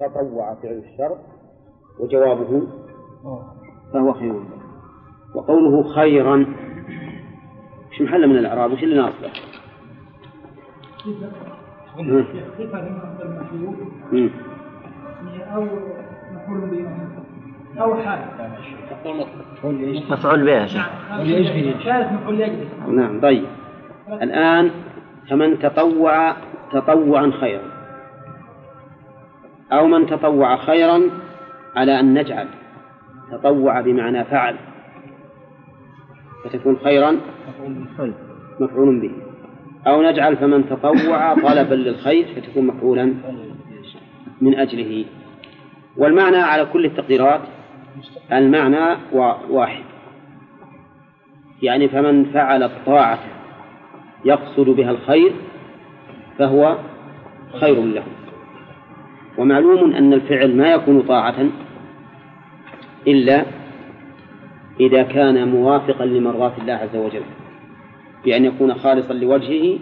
تطوع فعل الشر وجوابه فهو خير. له وقوله خيرا مش محل من الإعراب؟ وش اللي ناصبه؟ أو مفعول به. أو حال مفعول به يا شيخ نعم طيب. الآن فمن تطوع تطوعا خيرا. أو من تطوع خيرا على أن نجعل. تطوع بمعنى فعل. فتكون خيرا مفعول به. أو نجعل فمن تطوع طلبا للخير فتكون مفعولا من أجله. والمعنى على كل التقديرات المعنى واحد. يعني فمن فعل الطاعة يقصد بها الخير فهو خير له. ومعلوم أن الفعل ما يكون طاعة إلا إذا كان موافقا لمرضاة الله عز وجل بأن يكون خالصا لوجهه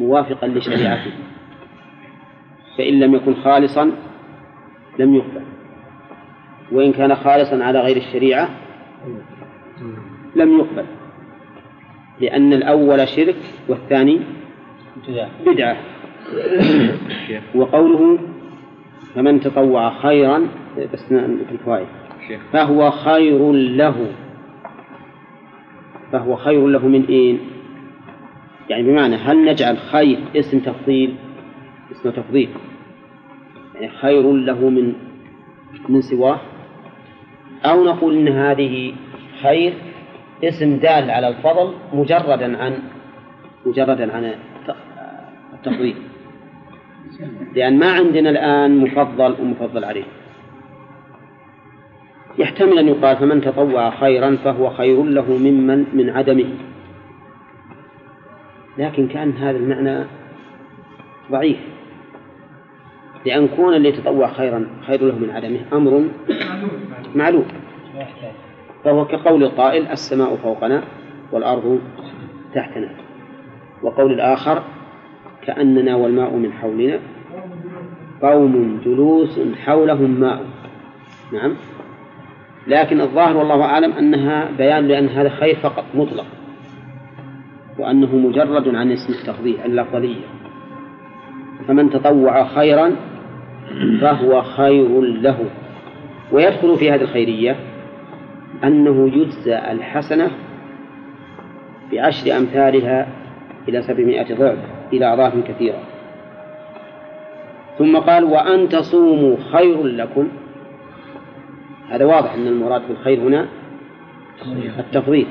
موافقا لشريعته. فإن لم يكن خالصا لم يقبل. وإن كان خالصا على غير الشريعة لم يقبل. لأن الأول شرك والثاني بدعة. وقوله فمن تطوع خيرا بس في الفوائد. فهو خير له. فهو خير له من إيه؟ يعني بمعنى هل نجعل خير اسم تفضيل؟ اسم تفضيل. يعني خير له من من سواه؟ أو نقول إن هذه خير اسم دال على الفضل مجردا عن مجردا عن التفضيل. لأن ما عندنا الآن مفضل ومفضل عليه. يحتمل أن يقال فمن تطوع خيرا فهو خير له ممن من عدمه. لكن كان هذا المعنى ضعيف. لأن كون اللي يتطوع خيرا خير له من عدمه أمر معلوم. فهو كقول القائل السماء فوقنا والأرض تحتنا. وقول الآخر كأننا والماء من حولنا. قوم جلوس حولهم ماء. نعم. لكن الظاهر والله أعلم أنها بيان لأن هذا خير فقط مطلق. وأنه مجرد عن اسم التفضيل الأفضلية فمن تطوع خيرا فهو خير له. ويدخل في هذه الخيرية أنه يجزى الحسنة بعشر أمثالها إلى سبعمائة ضعف. إلى أضعاف كثيرة. ثم قال وأن تصوموا خير لكم. هذا واضح أن المراد بالخير هنا التفضيل.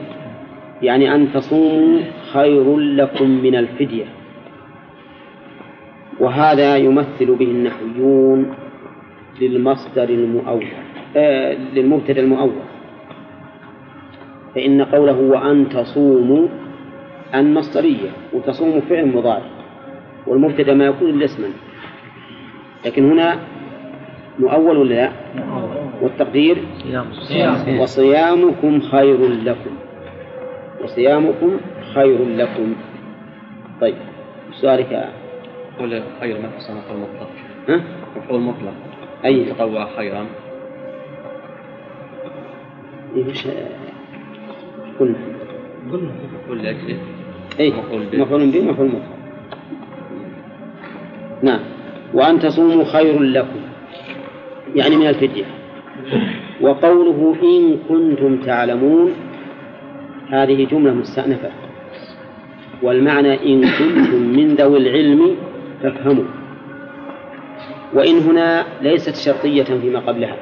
يعني أن تصوموا خير لكم من الفدية. وهذا يمثل به النحويون للمصدر المؤول آه للمبتدأ المؤول. فإن قوله وأن تصوموا أن مصدرية وتصوم فعل مضارع والمبتدأ ما يكون إلا اسما. لكن هنا مؤول ولا لا؟ والتقدير؟ وصيامكم خير لكم. وصيامكم خير لكم. طيب سؤالك. قول خير ما في مفعول مطلق. ها؟ مفعول مطلق. أي. تطوع خيرا. إيه وش قلنا قلنا. قل لأجله. أي مفعول به. مفعول به مفعول مطلق نعم. وأن تصوموا خير لكم. يعني من الفدية. وقوله إن كنتم تعلمون هذه جملة مستأنفة. والمعنى إن كنتم من ذوي العلم فافهموا. وإن هنا ليست شرطية فيما قبلها.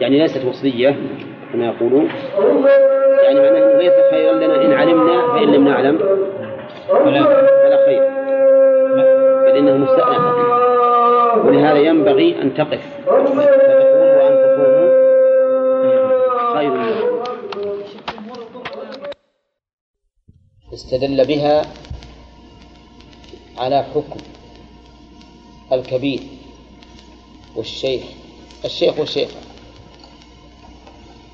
يعني ليست وصلية كما يقولون. يعني معناه ليس خيرا لنا إن علمنا فإن لم نعلم. فلا فلا خير بل إنه مستأنفة ولهذا ينبغي أن تقف. وأن خير. استدل بها على حكم الكبير والشيخ. الشيخ والشيخة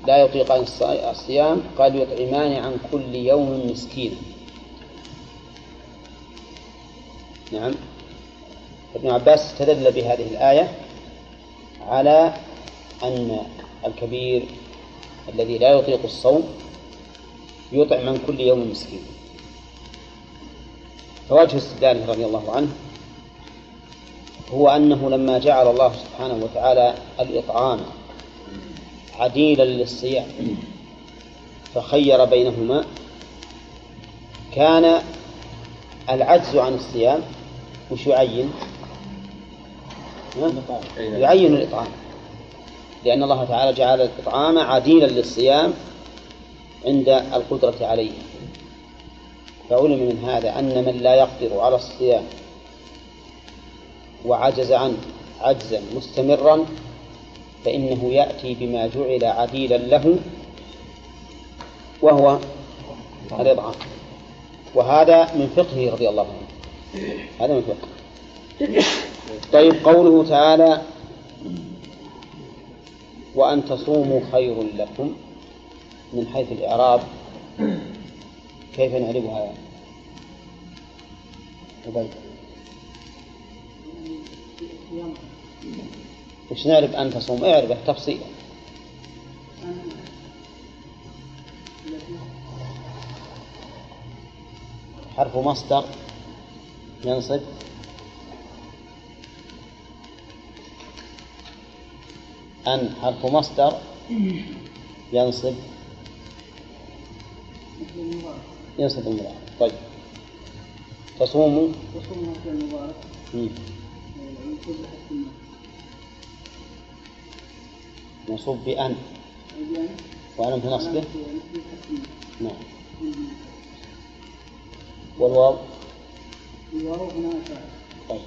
لا يطيقان الصيام. قال يطعمان عن كل يوم مسكينا. نعم. ابن عباس استدل بهذه الآية على أن الكبير الذي لا يطيق الصوم يطعم من كل يوم مسكين. فوجه استدلاله رضي الله عنه هو أنه لما جعل الله سبحانه وتعالى الإطعام عديلا للصيام فخير بينهما كان العجز عن الصيام وش يعين؟ يعين الإطعام. لأن الله تعالى جعل الإطعام عديلا للصيام عند القدرة عليه. فعلم من هذا أن من لا يقدر على الصيام وعجز عنه عجزا مستمرا فإنه يأتي بما جعل عديلا له وهو الإطعام. وهذا من فقهه رضي الله عنه. هذا فقه طيب قوله تعالى وأن تصوموا خير لكم من حيث الإعراب. كيف نعربها عبيد؟ وش نعرف أن تصوم؟ اعرفه تفصيلا. حرف مصدر. ينصب أن حرف مصدر. ينصب ينصب المضارع. طيب. تصوم. بحسب الماء منصوب بأن في نصبه نعم. والواو. فاعل طيب.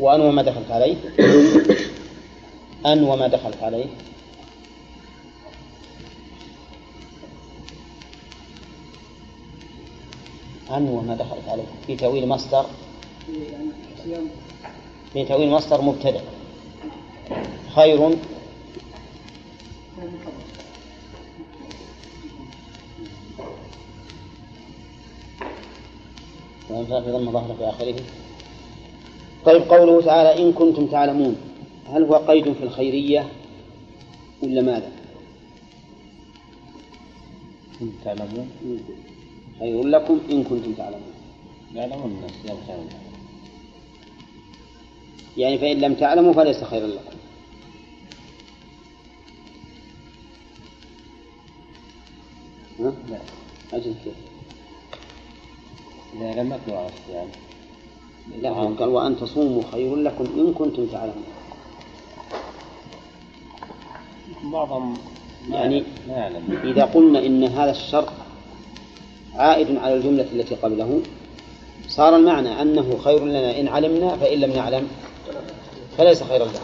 وأن وما دخلت عليه؟ أن وما دخلت عليه. أن وما دخلت عليه. في تأويل مصدر. في تأويل مصدر مبتدأ. خير. في ضم ظهر في آخره. طيب قوله تعالى إن كنتم تعلمون هل هو قيد في الخيرية ولا ماذا؟ كنتم تعلمون؟ خير لكم إن كنتم تعلمون. يعلمون الناس يا خير يعني فإن لم تعلموا فليس خيرا لكم. ها؟ لا. أجل كيف؟ إذا لم يقدروا على الصيام لا قال وأن تصوموا خير لكم إن كنتم تعلمون. بعضهم ما يعني إذا قلنا إن هذا الشرط عائد على الجملة التي قبله صار المعنى أنه خير لنا إن علمنا فإن لم نعلم فليس خيرا لنا.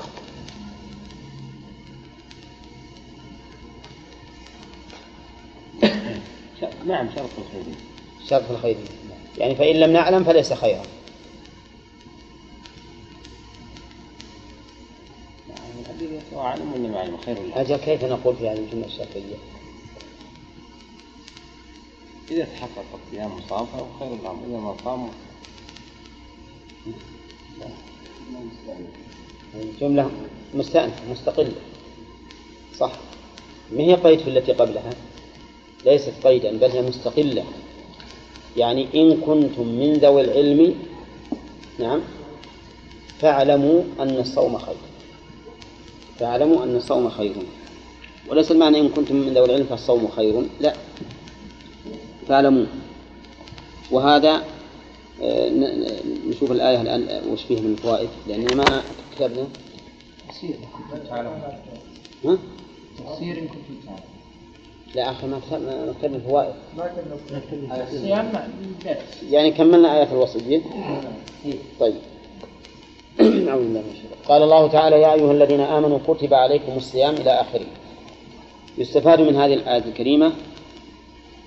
نعم شرط الخير. شرط الخير. يعني فإن لم نعلم فليس خيرا. يعني الذي سواء علم ولا ما علم خير له أجل كيف نقول في هذه الجملة الشرطية إذا تحقق الصيام وصام فهو خير لهم إذا ما صاموا الجملة مستأنفة مستقلة. صح. ما هي قيد في التي قبلها؟ ليست قيدا بل هي مستقلة. يعني إن كنتم من ذوي العلم نعم فاعلموا أن الصوم خير. فاعلموا أن الصوم خير. وليس المعنى إن كنتم من ذوي العلم فالصوم خير لا. فاعلموا. وهذا آه، ن- ن- نشوف الآية الآن آه، وش فيها من الفوائد لأننا ما كتبنا. تفسير تعلمون ها؟ تفسير إن كنتم تعلمون. لا أخي ما كتبنا الفوائد ما كنا الصيام الدرس يعني كملنا آية الوصية طيب. أعوذ بالله من الشيطان. قال الله تعالى يا أيها الذين آمنوا كتب عليكم الصيام إلى آخره. يستفاد من هذه الآية الكريمة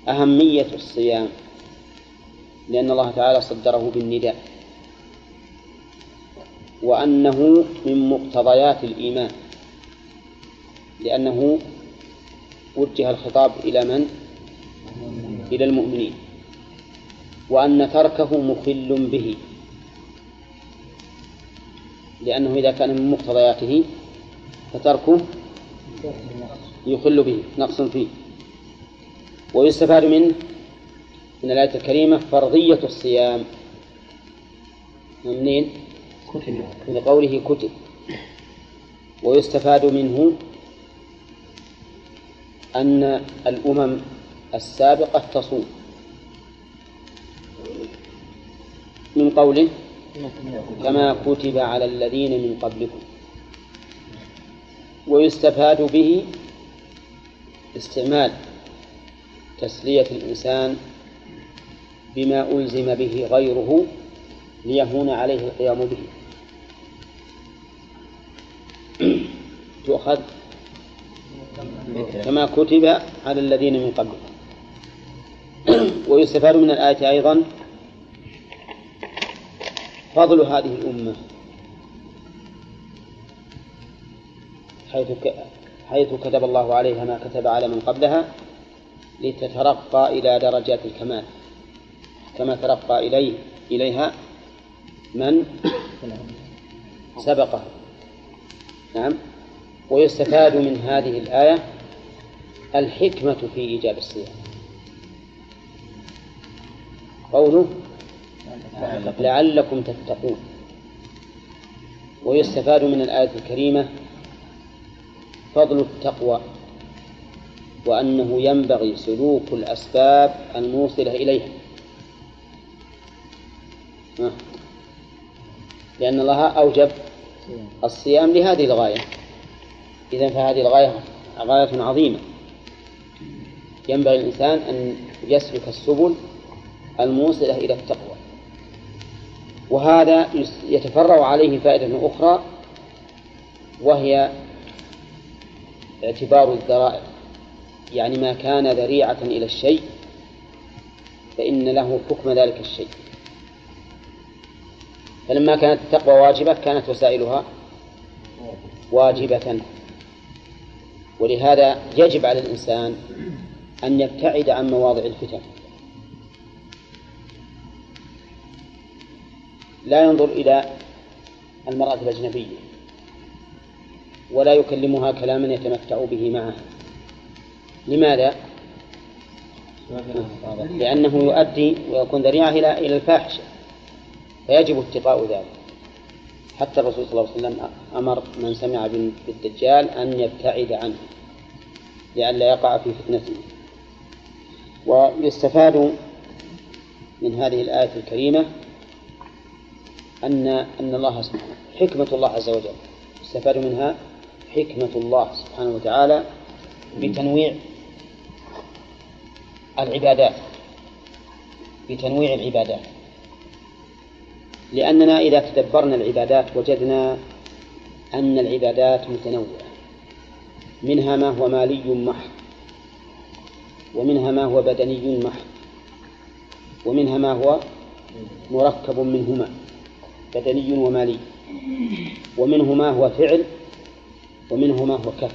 أهمية الصيام لأن الله تعالى صدره بالنداء وأنه من مقتضيات الإيمان لأنه وجه الخطاب إلى من؟ إلى المؤمنين. وأن تركه مخل به. لأنه إذا كان من مقتضياته فتركه يخل به نقص فيه. ويستفاد منه من الآية الكريمة فرضية الصيام. منين؟ كتب. من قوله كتب. ويستفاد منه أن الأمم السابقة تصوم. من قوله كما كتب على الذين من قبلكم. ويستفاد به استعمال تسلية الإنسان بما ألزم به غيره ليهون عليه القيام به. تؤخذ كما كتب على الذين من قبلكم ويستفاد من الآية أيضا فضل هذه الأمة. حيث حيث كتب الله عليها ما كتب على من قبلها لتترقى إلى درجات الكمال. كما ترقى إليه إليها من سبقه نعم. ويستفاد من هذه الآية الحكمة في إيجاب الصيام. قوله لعلكم تتقون. ويستفاد من الآية الكريمة فضل التقوى وأنه ينبغي سلوك الأسباب الموصلة إليها. لأن الله أوجب الصيام لهذه الغاية. إذا فهذه الغاية غاية عظيمة. ينبغي الإنسان أن يسلك السبل الموصلة إلى التقوى. وهذا يتفرع عليه فائدة أخرى وهي اعتبار الذرائع. يعني ما كان ذريعة إلى الشيء فإن له حكم ذلك الشيء. فلما كانت التقوى واجبة كانت وسائلها واجبة. ولهذا يجب على الإنسان أن يبتعد عن مواضع الفتن. لا ينظر إلى المرأة الأجنبية ولا يكلمها كلاما يتمتع به معها. لماذا؟ لأنه يؤدي ويكون ذريعة إلى إلى الفاحشة فيجب اتقاء ذلك. حتى الرسول صلى الله عليه وسلم أمر من سمع بالدجال أن يبتعد عنه لئلا يقع في فتنته. ويستفاد من هذه الآية الكريمة أن أن الله سبحانه حكمة الله عز وجل. يستفاد منها حكمة الله سبحانه وتعالى بتنويع العبادات بتنويع العبادات. لأننا إذا تدبرنا العبادات وجدنا أن العبادات متنوعة. منها ما هو مالي محض ومنها ما هو بدني محض ومنها ما هو مركب منهما بدني ومالي. ومنه ما هو فعل ومنه ما هو كف.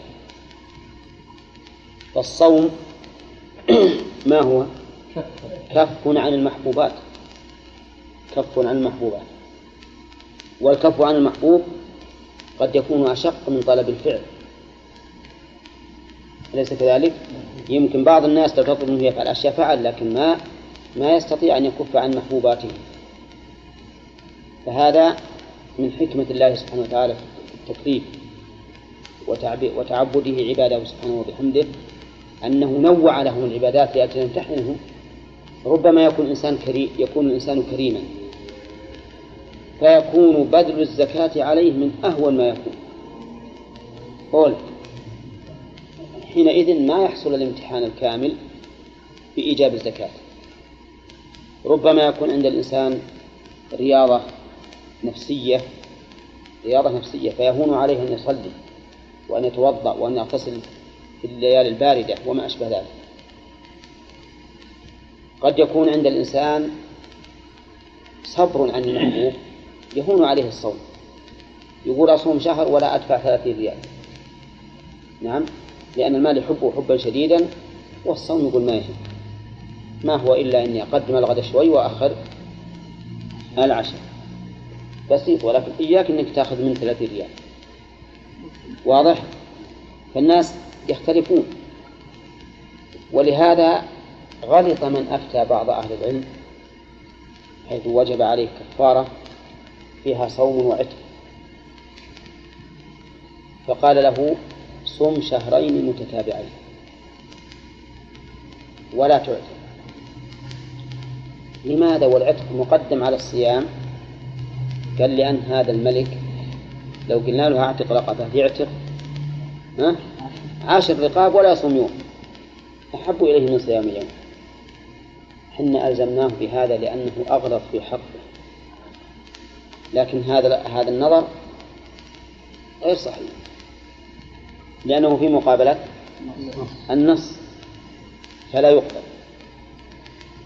فالصوم ما هو؟ كف. عن المحبوبات. كف عن المحبوبات والكف عن المحبوب قد يكون أشق من طلب الفعل. أليس كذلك؟ يمكن بعض الناس لو تطلب منه يفعل أشياء فعل لكن ما ما يستطيع أن يكف عن محبوباته. فهذا من حكمة الله سبحانه وتعالى في التكليف وتعبده عباده سبحانه وبحمده أنه نوع لهم العبادات لأجل أن يمتحنهم ربما يكون الإنسان كريم يكون الإنسان كريما. فيكون بذل الزكاة عليه من أهون ما يكون. قول حينئذ ما يحصل الامتحان الكامل بإيجاب الزكاة. ربما يكون عند الإنسان رياضة نفسية رياضة نفسية فيهون عليه أن يصلي وأن يتوضأ وأن يغتسل في الليالي الباردة وما أشبه ذلك. قد يكون عند الإنسان صبر عن المحبوب يهون عليه الصوم. يقول أصوم شهر ولا أدفع ثلاثين ريال. نعم لأن المال يحبه حبا شديدا والصوم يقول ما يهم. ما هو إلا أني أقدم الغد شوي وأخر العشاء بسيط ولكن إياك أنك تأخذ من ثلاثين ريال. واضح؟ فالناس يختلفون. ولهذا غلط من أفتى بعض أهل العلم حيث وجب عليه كفارة فيها صوم وعتق. فقال له صم شهرين متتابعين ولا تعتق. لماذا والعتق مقدم على الصيام؟ قال لأن هذا الملك لو قلنا له أعتق رقبة يعتق ها؟ عاشر رقاب ولا يصوم يوم أحب إليه من صيام يوم حنا ألزمناه بهذا لأنه أغلط في حقه. لكن هذا هذا النظر غير صحيح. لأنه في مقابلة النص فلا يقبل.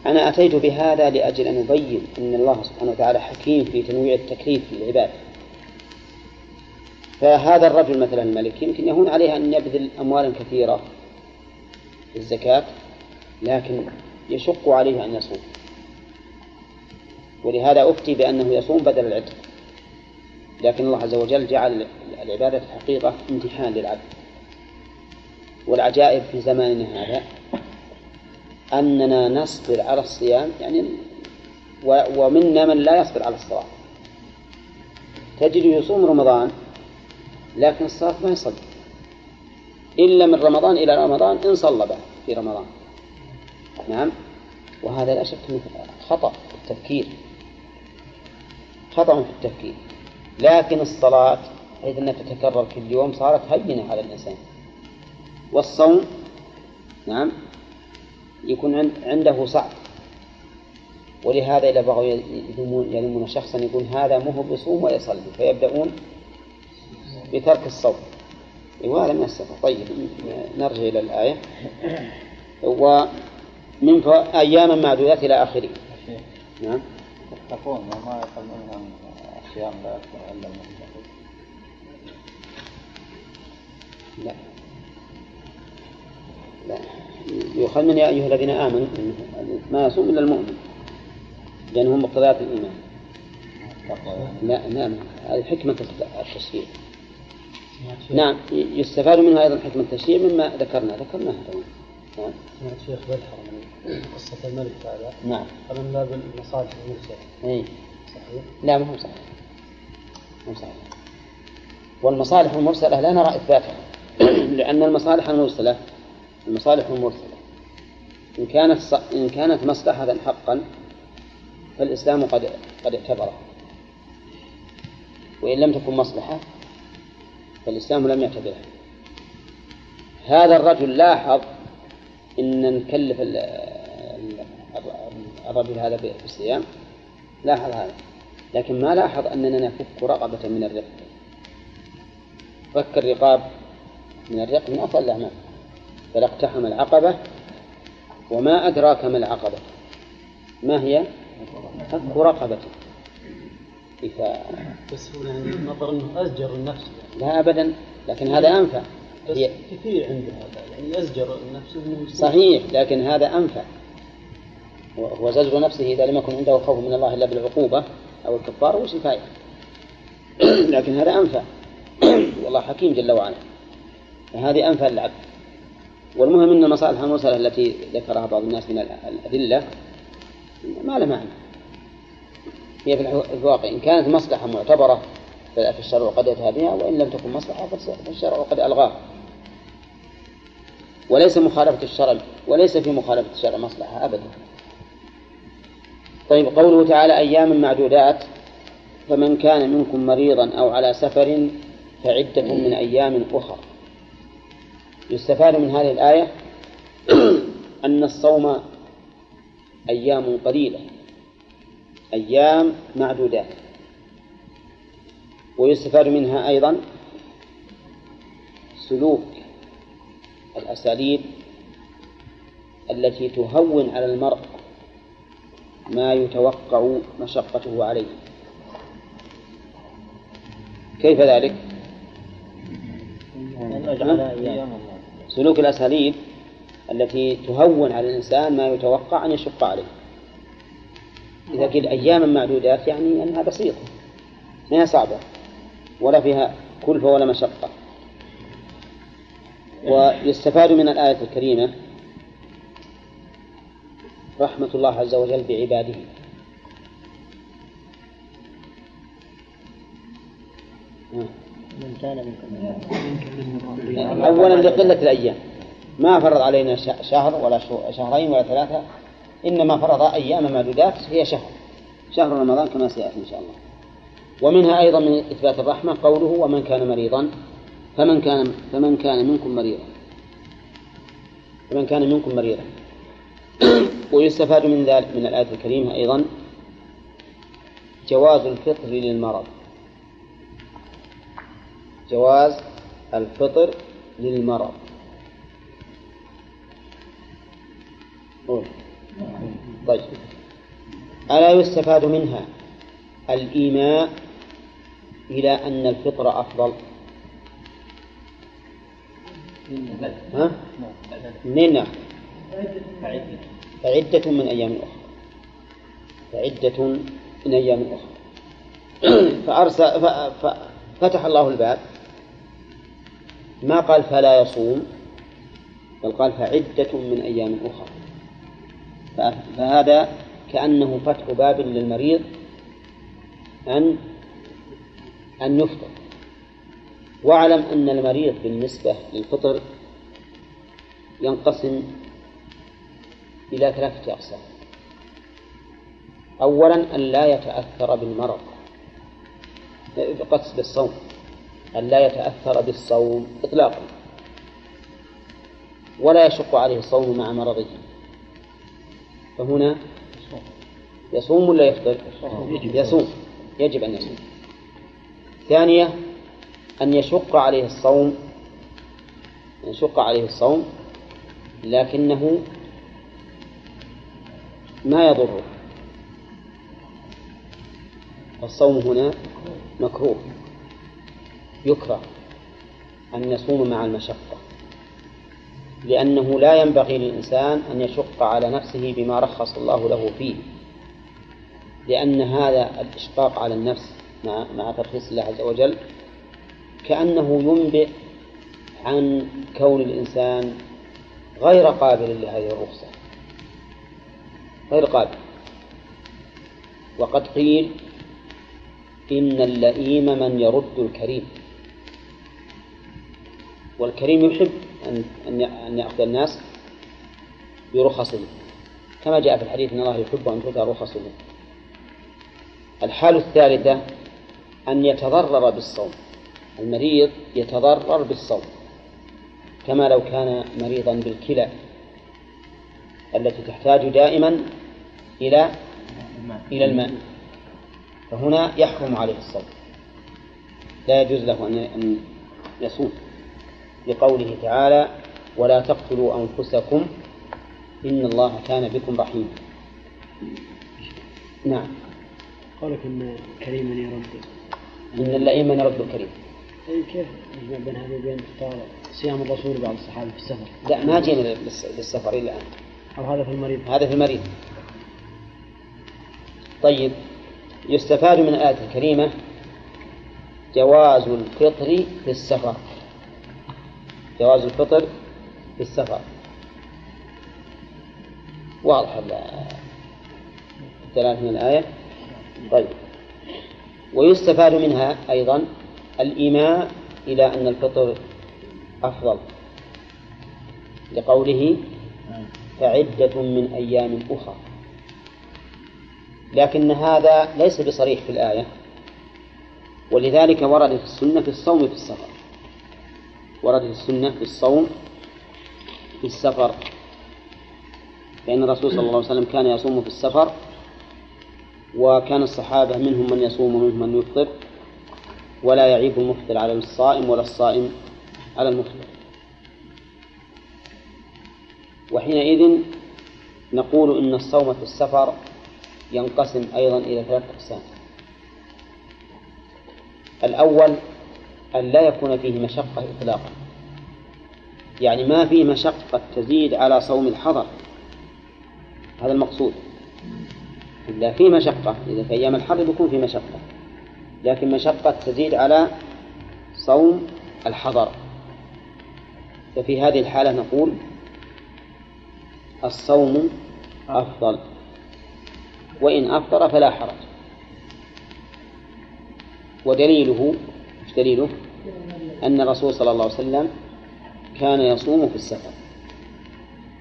أنا أتيت بهذا لأجل أن أبين أن الله سبحانه وتعالى حكيم في تنويع التكليف للعباد فهذا الرجل مثلا الملك يمكن يهون عليه أن يبذل أموالا كثيرة في الزكاة لكن يشق عليه أن يصوم. ولهذا أفتي بأنه يصوم بدل العتق. لكن الله عز وجل جعل العبادة حقيقة امتحان للعبد. والعجائب في زماننا هذا أننا نصبر على الصيام يعني ومنا من لا يصبر على الصلاة. تجد يصوم رمضان لكن الصلاة ما يصلي. إلا من رمضان إلى رمضان إن صلى في رمضان. نعم. وهذا لا شك أنه خطأ في التفكير. خطأ في التفكير. لكن الصلاة حيث أنها تتكرر كل يوم صارت هينة على الإنسان. والصوم نعم يكون عنده صعب. ولهذا إذا بغوا يلمون شخصا يقول هذا مو بيصوم ولا فيبدأون بترك الصوم. وهذا من السفر طيب نرجع إلى الآية. ومن أياما معدودات إلى آخره. نعم. يتقون وما يقلون الصيام لا إلا لا. لا. يؤخذ من يا أيها الذين آمنوا ما يصوم إلا المؤمن لأنه مقتضيات الإيمان. لا نعم هذه حكمة التشريع نعم. يستفاد منها أيضا حكمة التشريع مما ذكرنا. ذكرناها. نعم. سمعت شيخ بالحر من قصة الملك هذا. نعم. قال لا بالمصالح المرسلة اي صحيح؟ لا ما هو صحيح. مو صحيح. والمصالح المرسلة لا نرى إثباتها. لأن المصالح المرسلة المصالح المرسلة. إن كانت ص... إن كانت مصلحة حقا فالإسلام قد قد اعتبرها وإن لم تكن مصلحة فالإسلام لم يعتبرها. هذا الرجل لاحظ إن نكلف الرجل هذا بالصيام لاحظ هذا. لكن ما لاحظ أننا نفك رقبة من الرق. فك الرقاب من الرق من أفضل الأعمال. فلا اقتحم العقبة وما أدراك ما العقبة. ما هي؟ فك رقبة. بس هنا يعني نظر إنه أزجر النفس. لا ابدا لكن هذا أنفع. بس هي كثير عنده هذا يعني ازجر نفسه صحيح لكن هذا أنفع. هو زجر نفسه إذا لم يكن عنده خوف من الله إلا بالعقوبة أو الكفاره وش الفائده؟ لكن هذا أنفع. والله حكيم جل وعلا. فهذه أنفع للعبد. والمهم إن المصالح المرسلة التي ذكرها بعض الناس من الأدلة ما لها معنى. هي في الواقع إن كانت مصلحة معتبرة في الشرع قد أتى بها وإن لم تكن مصلحة فالشرع قد ألغاها. وليس مخالفة الشرع وليس في مخالفة الشرع مصلحة أبدا. طيب قوله تعالى أيام معدودات فمن كان منكم مريضا أو على سفر فعدة من أيام أخر يستفاد من هذه الآية أن الصوم أيام قليلة أيام معدودات. ويستفاد منها أيضا سلوك الأساليب التي تهون على المرء ما يتوقع مشقته عليه. كيف ذلك؟ سلوك الأساليب التي تهون على الإنسان ما يتوقع أن يشق عليه. إذا قيل أياما معدودات يعني أنها بسيطة ما هي صعبة؟ ولا فيها كلفة ولا مشقة. ويستفاد من الآية الكريمة رحمة الله عز وجل بعباده. من كان منكم. أولا لقلة الأيام. ما فرض علينا شهر ولا شهرين ولا ثلاثة. إنما فرض أيام معدودات هي شهر. شهر رمضان كما سيأتي إن شاء الله. ومنها أيضا من إثبات الرحمة قوله ومن كان مريضا فمن كان فمن كان منكم مريضا. فمن كان منكم مريضا. ويستفاد من ذلك من الآية الكريمة أيضا جواز الفطر للمرض. جواز الفطر للمرض. طيب. ألا يستفاد منها الإيماء إلى أن الفطر أفضل؟ ها؟ منين؟ نعم فعدة من أيام أخرى. فعدة من أيام أخرى. فأرسل فتح الله الباب. ما قال فلا يصوم؟ بل قال فعدة من أيام أخرى. فهذا كأنه فتح باب للمريض أن أن يفطر. واعلم أن المريض بالنسبة للفطر ينقسم إلى ثلاثة أقسام. أولا أن لا يتأثر بالمرض قصد بالصوم أن لا يتأثر بالصوم إطلاقا ولا يشق عليه الصوم مع مرضه. فهنا يصوم ولا يفطر؟ يصوم يجب أن يصوم. ثانية أن يشق عليه الصوم أن يشق عليه الصوم لكنه ما يضره. الصوم هنا مكروه يكره أن يصوم مع المشقة لأنه لا ينبغي للإنسان أن يشق على نفسه بما رخص الله له فيه لأن هذا الإشقاق على النفس مع مع ترخيص الله عز وجل كأنه ينبئ عن كون الإنسان غير قابل لهذه الرخصة. غير قابل. وقد قيل إن اللئيم من يرد الكريم. والكريم يحب أن أن يأخذ الناس برخصه. كما جاء في الحديث أن الله يحب أن تؤتى رخصه. الحالة الثالثة أن يتضرر بالصوم. المريض يتضرر بالصوم كما لو كان مريضا بالكلى التي تحتاج دائما إلى إلى الماء فهنا يحرم عليه الصوم لا يجوز له أن يصوم لقوله تعالى ولا تقتلوا أنفسكم إن الله كان بكم رحيما نعم. قولك إن كريما يرد إن اللئيم من يرد الكريم أي كيف؟ بين هذا وبين اختار صيام الرسول بعض الصحابة في السفر. لا ما جينا للسفر إلا الآن. أو هذا في المريض. هذا في المريض. طيب يستفاد من الآية الكريمة جواز الفطر في السفر. جواز الفطر في السفر. واضح الدلالة من الآية؟ طيب. ويستفاد منها أيضا الإيماء إلى أن الفطر أفضل. لقوله فعدة من أيام أخرى. لكن هذا ليس بصريح في الآية. ولذلك وردت السنة في الصوم في السفر. وردت السنة في الصوم في السفر. لأن الرسول صلى الله عليه وسلم كان يصوم في السفر وكان الصحابة منهم من يصوم ومنهم من يفطر. ولا يعيب المفطر على الصائم ولا الصائم على المفطر. وحينئذ نقول إن الصوم في السفر ينقسم أيضا إلى ثلاث أقسام. الأول أن لا يكون فيه مشقة إطلاقا. يعني ما فيه مشقة تزيد على صوم الحضر. هذا المقصود. إلا في مشقة إذا في أيام الحر يكون في مشقة. لكن مشقة تزيد على صوم الحضر. ففي هذه الحالة نقول الصوم أفضل. وإن أفطر فلا حرج. ودليله دليله؟ أن الرسول صلى الله عليه وسلم كان يصوم في السفر.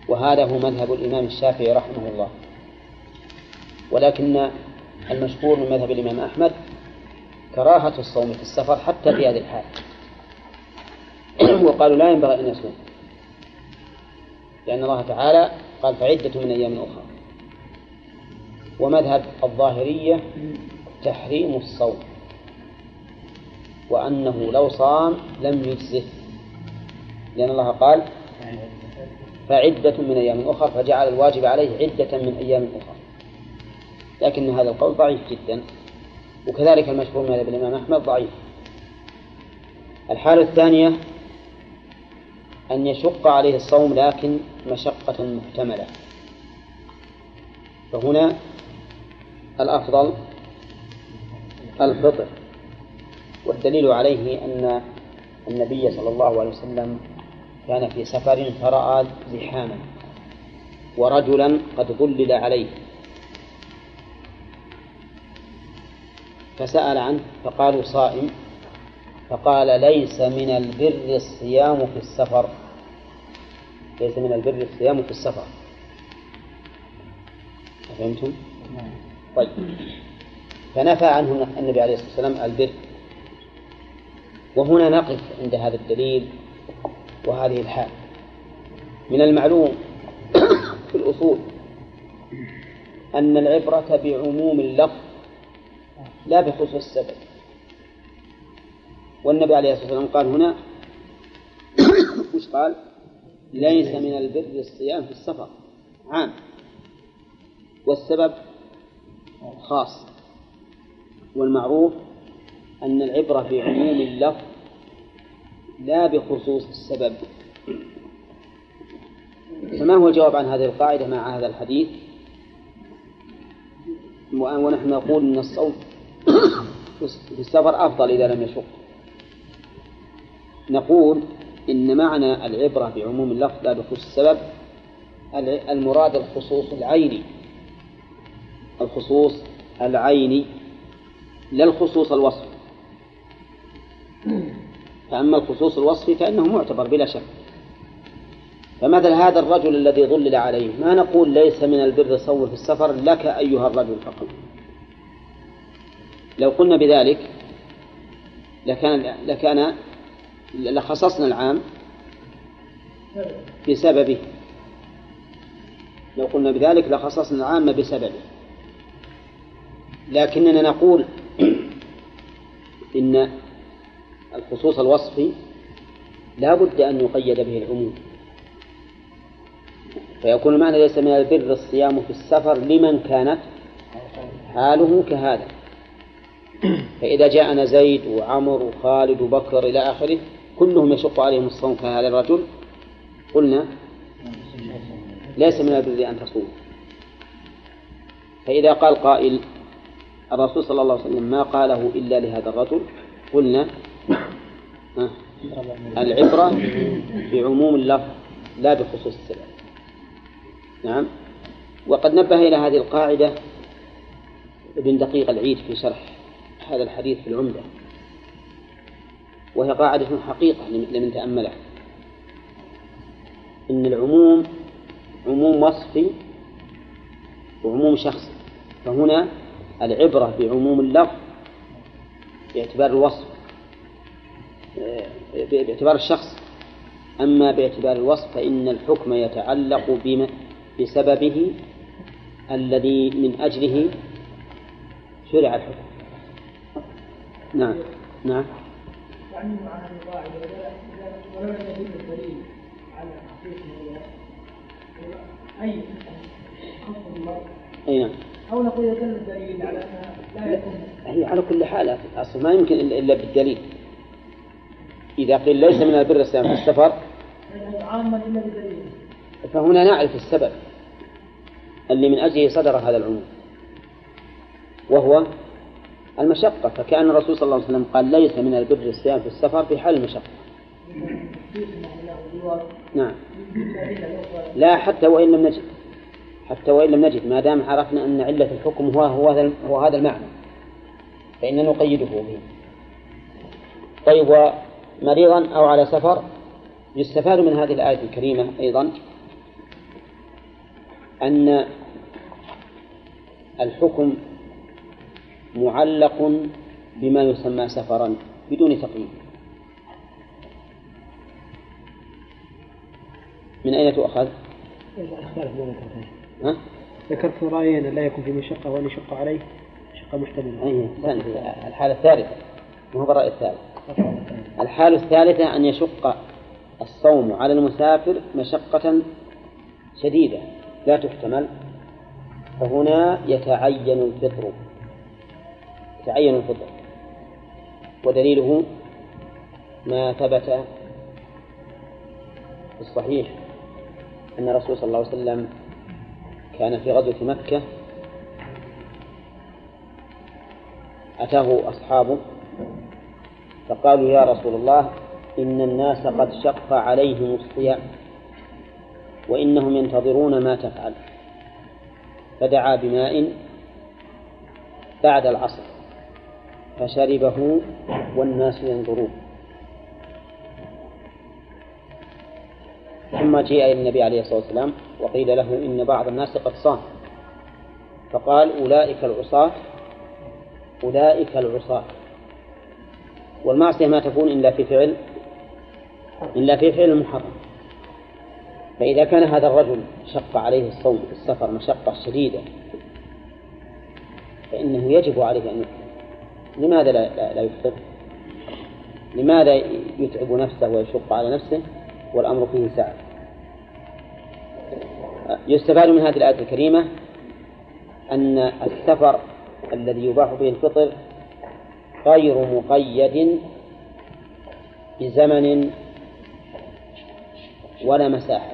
وهذا هو مذهب الإمام الشافعي رحمه الله. ولكن المشهور من مذهب الإمام أحمد كراهة الصوم في السفر حتى في هذه الحال. وقالوا لا ينبغي أن يصوم. لأن الله تعالى قال فعدة من أيام أخرى. ومذهب الظاهرية تحريم الصوم. وأنه لو صام لم يجزه. لأن الله قال فعدة من أيام أخرى فجعل الواجب عليه عدة من أيام أخرى. لكن هذا القول ضعيف جدا. وكذلك المشهور من الإمام أحمد ضعيف. الحالة الثانية أن يشق عليه الصوم لكن مشقة محتملة. فهنا الأفضل الفطر والدليل عليه أن النبي صلى الله عليه وسلم كان في سفر فرأى زحاما ورجلا قد ظلل عليه. فسأل عنه فقالوا صائم. فقال ليس من البر الصيام في السفر. ليس من البر الصيام في السفر. فهمتم؟ طيب. فنفى عنه النبي عليه الصلاة والسلام البر. وهنا نقف عند هذا الدليل وهذه الحال. من المعلوم في الأصول أن العبرة بعموم اللفظ لا بخصوص السبب. والنبي عليه الصلاة والسلام قال هنا وش قال؟ ليس من البر الصيام في السفر. عام. والسبب خاص. والمعروف أن العبرة بعموم اللفظ لا بخصوص السبب. فما هو الجواب عن هذه القاعدة مع هذا الحديث؟ ونحن نقول أن الصوم في السفر أفضل إذا لم يشق. نقول إن معنى العبرة بعموم اللفظ لا بخصوص السبب المراد الخصوص العيني. الخصوص العيني لا الخصوص الوصفي فأما الخصوص الوصفي فإنه معتبر بلا شك. فمثل هذا الرجل الذي ظلل عليه ما نقول ليس من البر صور في السفر لك أيها الرجل فقط؟ لو قلنا بذلك لكان لكان لخصصنا العام بسببه. لو قلنا بذلك لخصصنا العام بسببه. لكننا نقول إن الخصوص الوصفي لا بد أن يقيد به العموم. فيكون المعنى ليس من البر الصيام في السفر لمن كانت حاله كهذا. فإذا جاءنا زيد وعمر وخالد وبكر إلى آخره كلهم يشق عليهم الصوم كهذا الرجل. قلنا ليس من البر أن تصوم. فإذا قال قائل الرسول صلى الله عليه وسلم ما قاله إلا لهذا الرجل قلنا العبرة بعموم اللفظ لا بخصوص السبب. نعم. وقد نبه إلى هذه القاعدة ابن دقيق العيد في شرح هذا الحديث في العمدة. وهي قاعدة حقيقة لمن تأمله. إن العموم عموم وصفي وعموم شخصي. فهنا العبرة بعموم اللفظ باعتبار الوصف باعتبار الشخص. أما باعتبار الوصف فإن الحكم يتعلق بسببه الذي من أجله شرع الحكم. نعم. نعم. مع هذه القاعدة ولم يدل الدليل على تخصيصه أي أي نعم. أو نقول يدل الدليل على أنها لا يكون هي على كل حال أصلا ما يمكن إلا بالدليل. إذا قيل ليس من البر الصيام في السفر عاما إلا بدليل فهنا نعرف السبب اللي من أجله صدر هذا العموم وهو المشقة فكأن الرسول صلى الله عليه وسلم قال ليس من البر الصيام في السفر في حال المشقة. نعم. لا حتى وإن لم نجد. حتى وإن لم نجد ما دام عرفنا أن علة الحكم هو هو هذا هو هذا المعنى. فإننا نقيده به. طيب ومريضا أو على سفر يستفاد من هذه الآية الكريمة أيضا أن الحكم معلق بما يسمى سفرا بدون تقييد. من أين تؤخذ؟ ها؟ ذكرت رأيين لا يكون في مشقة وأن يشق عليه شقة محتملة. أي الحالة الثالثة. ما هو الرأي الثالث؟ الحالة الثالثة أن يشق الصوم على المسافر مشقة شديدة. لا تحتمل. فهنا يتعين الفطر. يتعين الفطر. ودليله ما ثبت في الصحيح أن الرسول صلى الله عليه وسلم كان في غزوة مكة. أتاه أصحابه فقالوا يا رسول الله إن الناس قد شق عليهم الصيام وإنهم ينتظرون ما تفعل. فدعا بماء بعد العصر. فشربه والناس ينظرون. ثم جيء إلى النبي عليه الصلاة والسلام وقيل له إن بعض الناس قد صام. فقال أولئك العصاة أولئك العصاة. والمعصية ما تكون إلا في فعل إلا في فعل المحرم فإذا كان هذا الرجل شق عليه الصوم في السفر مشقة شديدة فإنه يجب عليه أن يفطر لماذا لا, لا, لا يفطر؟ لماذا يتعب نفسه ويشق على نفسه والأمر فيه سعة يستفاد من هذه الآية الكريمة أن السفر الذي يباح به الفطر غير مقيد بزمن ولا مساحة.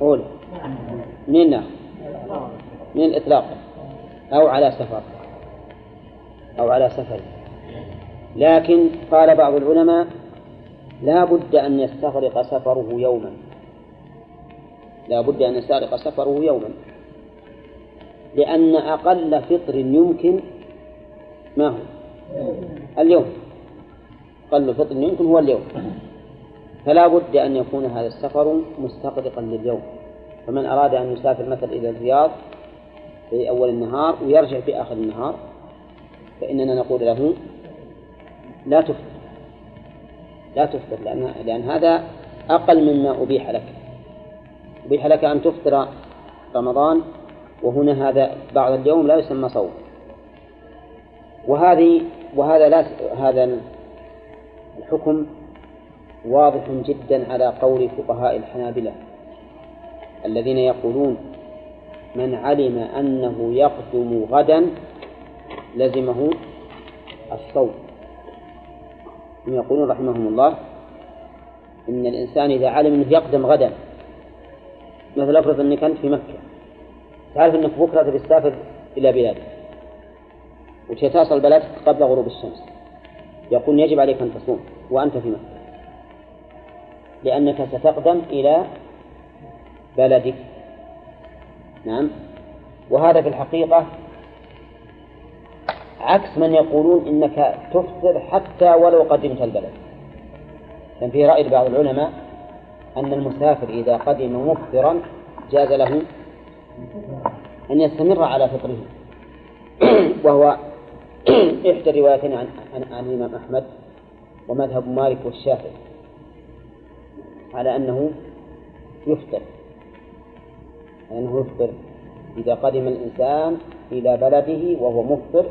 قول. من من الإطلاق. أو على سفر. أو على سفر. لكن قال بعض العلماء لا بد أن يستغرق سفره يوما. لا بد أن يستغرق سفره يوما. لأن أقل فطر يمكن ما هو؟ اليوم. أقل فطر يمكن هو اليوم. فلا بد أن يكون هذا السفر مستغرقا لليوم. فمن أراد أن يسافر مثلا إلى الرياض في أول النهار ويرجع في آخر النهار فإننا نقول له لا تفطر لا تفطر لأن لأن هذا أقل مما أبيح لك. أبيح لك أن تفطر رمضان وهنا هذا بعض اليوم لا يسمى صوم. وهذه وهذا لا هذا الحكم واضح جدا على قول فقهاء الحنابلة الذين يقولون من علم أنه يقدم غدا لزمه الصوم. يقولون رحمهم الله إن الإنسان إذا علم أنه يقدم غدا مثل أفرض أنك أنت في مكة تعرف أنك بكرة تبي تسافر إلى بلادك وتصل بلدك قبل غروب الشمس يقول يجب عليك أن تصوم وأنت في مكة لأنك ستقدم إلى بلدك. نعم. وهذا في الحقيقة عكس من يقولون إنك تفطر حتى ولو قدمت البلد. كان في رأي بعض العلماء أن المسافر إذا قدم مفطرا جاز له أن يستمر على فطره. وهو إحدى الروايتين عن عن الإمام أحمد ومذهب مالك والشافعي على أنه يفطر. أنه يفطر إذا قدم الإنسان إلى بلده وهو مفطر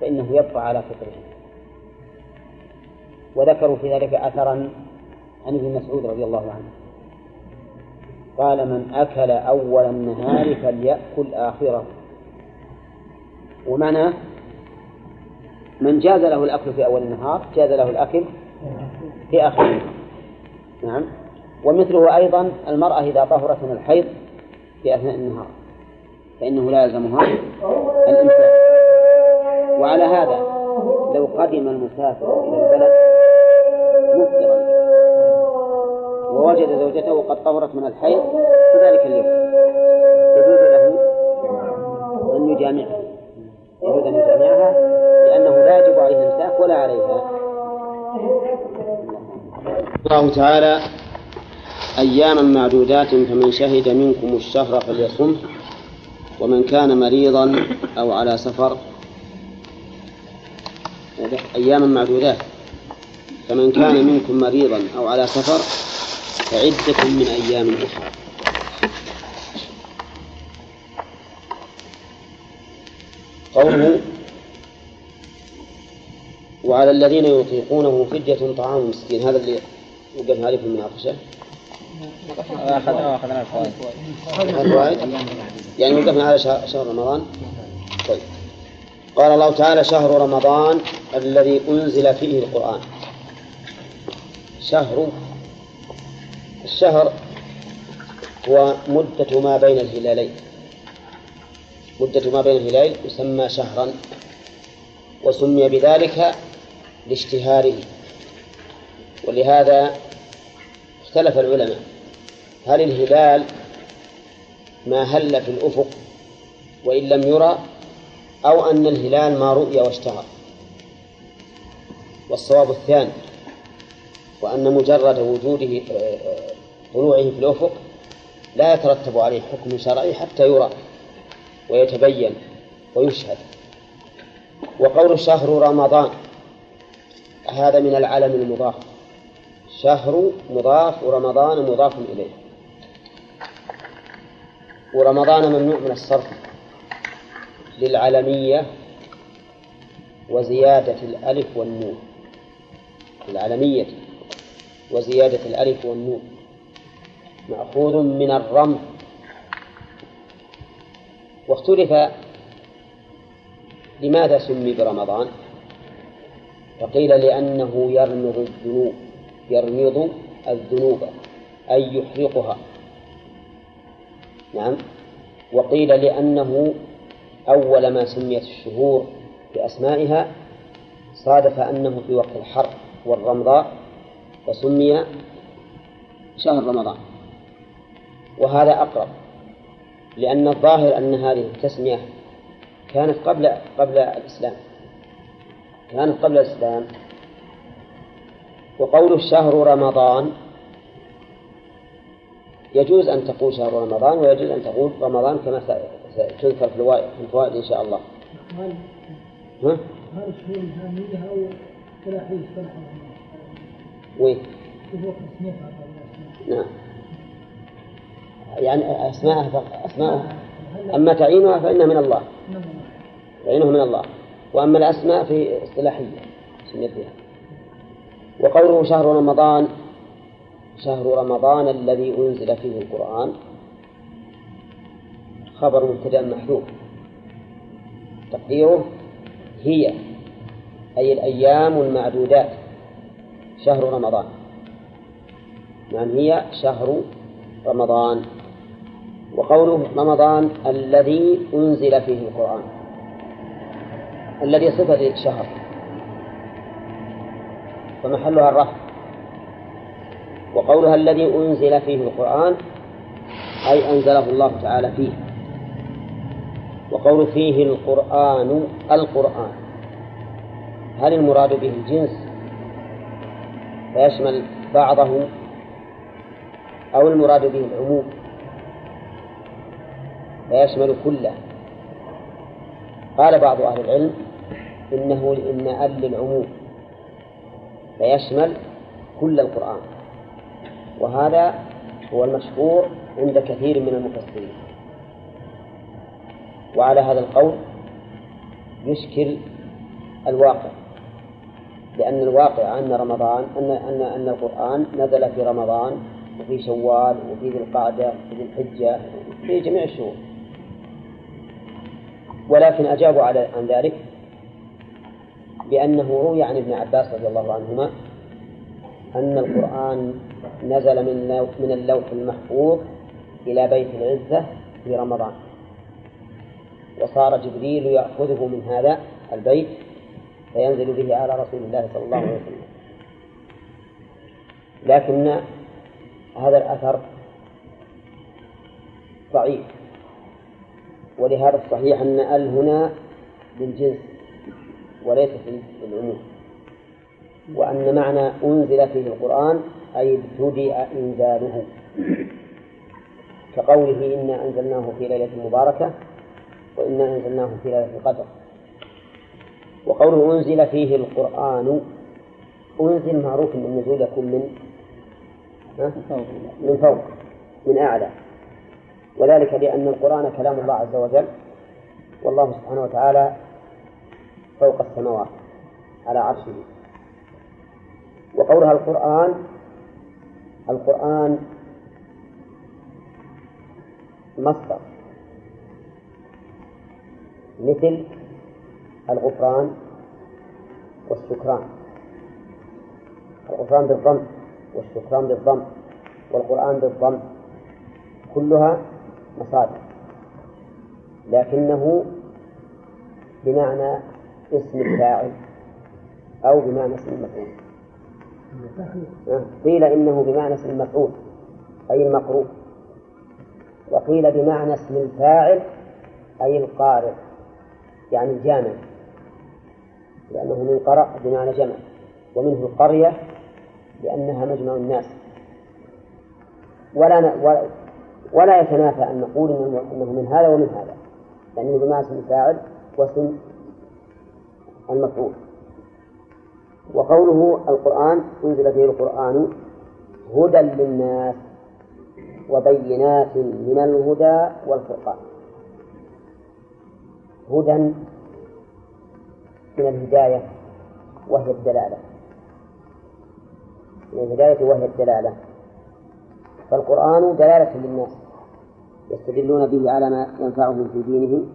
فإنه يبقى على فطره. وذكروا في ذلك أثرا عن ابن مسعود رضي الله عنه. قال من أكل أول النهار فليأكل آخره. ومعنى من جاز له الأكل في أول النهار جاز له الأكل في آخره نعم. ومثله أيضا المرأة إذا طهرت من الحيض في أثناء النهار. فإنه لا يلزمها الإمساك وعلى هذا لو قدم المسافر إلى البلد مفطرا ووجد زوجته قد طهرت من الحيض في ذلك اليوم يجوز له أن يجامعها. يجوز أن يجامعها لأنه لا يجب عليه الإمساك ولا عليها. الله تعالى أياما معدودات فمن شهد منكم الشهر فليصم. ومن كان مريضا أو على سفر أياما معدودات. فمن كان منكم مريضا أو على سفر فعدة من أيام أخرى. قوله وعلى الذين يطيقونه فدية طعام مسكين. هذا اللي وقفنا عليه في المناقشة. يعني وقفنا على شهر رمضان؟ طيب. قال الله تعالى شهر رمضان الذي أنزل فيه القرآن. شهر الشهر هو مدة ما بين الهلالين. مدة ما بين الهلالين يسمى شهرا وسمي بذلك لاشتهاره ولهذا اختلف العلماء. هل الهلال ما هل في الأفق وإن لم يرى أو أن الهلال ما رؤي واشتهر والصواب الثاني وأن مجرد وجوده طلوعه في الأفق لا يترتب عليه حكم شرعي حتى يرى ويتبين ويشهد. وقول شهر رمضان هذا من العلم المضاف. شهر مضاف ورمضان مضاف إليه. ورمضان ممنوع من الصرف للعلمية وزيادة الألف والنون. العلمية وزيادة الألف والنون. مأخوذ من الرمز واختلف لماذا سمي برمضان؟ فقيل لأنه يرمض الذنوب. يرمض الذنوب أي يحرقها. نعم. وقيل لأنه أول ما سميت الشهور بأسمائها صادف أنه في وقت الحر والرمضاء فسمي شهر رمضان. وهذا أقرب لأن الظاهر أن هذه التسمية كانت قبل قبل الإسلام. كانت قبل الإسلام. وقول الشهر رمضان يجوز أن تقول شهر رمضان ويجوز أن تقول رمضان كما ستذكر في الفوائد إن شاء الله. ها؟ وين؟ نعم. يعني أسماء أسماء. أما تعينها فإنها من الله. تعينها من الله. وأما الأسماء في إصطلاحية سميتها وقوله شهر رمضان شهر رمضان الذي أنزل فيه القرآن خبر مبتدأ محذوف. تقديره هي أي الأيام المعدودات شهر رمضان. نعم هي شهر رمضان. وقوله رمضان الذي أنزل فيه القرآن الذي صفة شهر فمحلها الرفع وقولها الذي أنزل فيه القرآن أي أنزله الله تعالى فيه. وقول فيه القرآن القرآن. هل المراد به الجنس؟ فيشمل بعضه أو المراد به العموم؟ فيشمل كله. قال بعض أهل العلم إنه إن أل للعموم. فيشمل كل القرآن. وهذا هو المشهور عند كثير من المفسرين. وعلى هذا القول يشكل الواقع لأن الواقع أن رمضان أن أن أن القرآن نزل في رمضان وفي شوال وفي ذي القعدة وفي ذي الحجة في جميع الشهور. ولكن أجابوا على عن ذلك بأنه روي عن ابن عباس رضي الله عنهما أن القرآن نزل من من اللوح المحفوظ إلى بيت العزة في رمضان. وصار جبريل يأخذه من هذا البيت فينزل به على رسول الله صلى الله عليه وسلم. لكن هذا الأثر ضعيف. ولهذا الصحيح أن أل هنا للجنس. وليست للعموم وأن معنى أنزل فيه القرآن أي ابتدأ إنزاله. كقوله إنا أنزلناه في ليلة مباركة وإنا أنزلناه في ليلة القدر. وقوله أنزل فيه القرآن أنزل معروف أن النزول يكون من من فوق من أعلى. وذلك لأن القرآن كلام الله عز وجل والله سبحانه وتعالى فوق السماوات على عرشه. وقولها القرآن القرآن مصدر. مثل الغفران والشكران. الغفران بالضم والشكران بالضم والقرآن بالضم كلها مصادر. لكنه بمعنى اسم الفاعل. أو بمعنى اسم المفعول. قيل إنه بمعنى اسم المفعول. أي المقروء. وقيل بمعنى اسم الفاعل أي القارئ. يعني الجامع. لأنه من قرأ بمعنى جمع. ومنه القرية لأنها مجمع الناس. ولا ولا يتنافى أن نقول إنه من هذا ومن هذا. لأنه بمعنى اسم الفاعل واسم المفعول. وقوله القرآن أنزل فيه القرآن هدى للناس وبينات من الهدى والفرقان. هدى من الهداية وهي الدلالة. من الهداية وهي الدلالة. فالقرآن دلالة للناس يستدلون به على ما ينفعهم في دينهم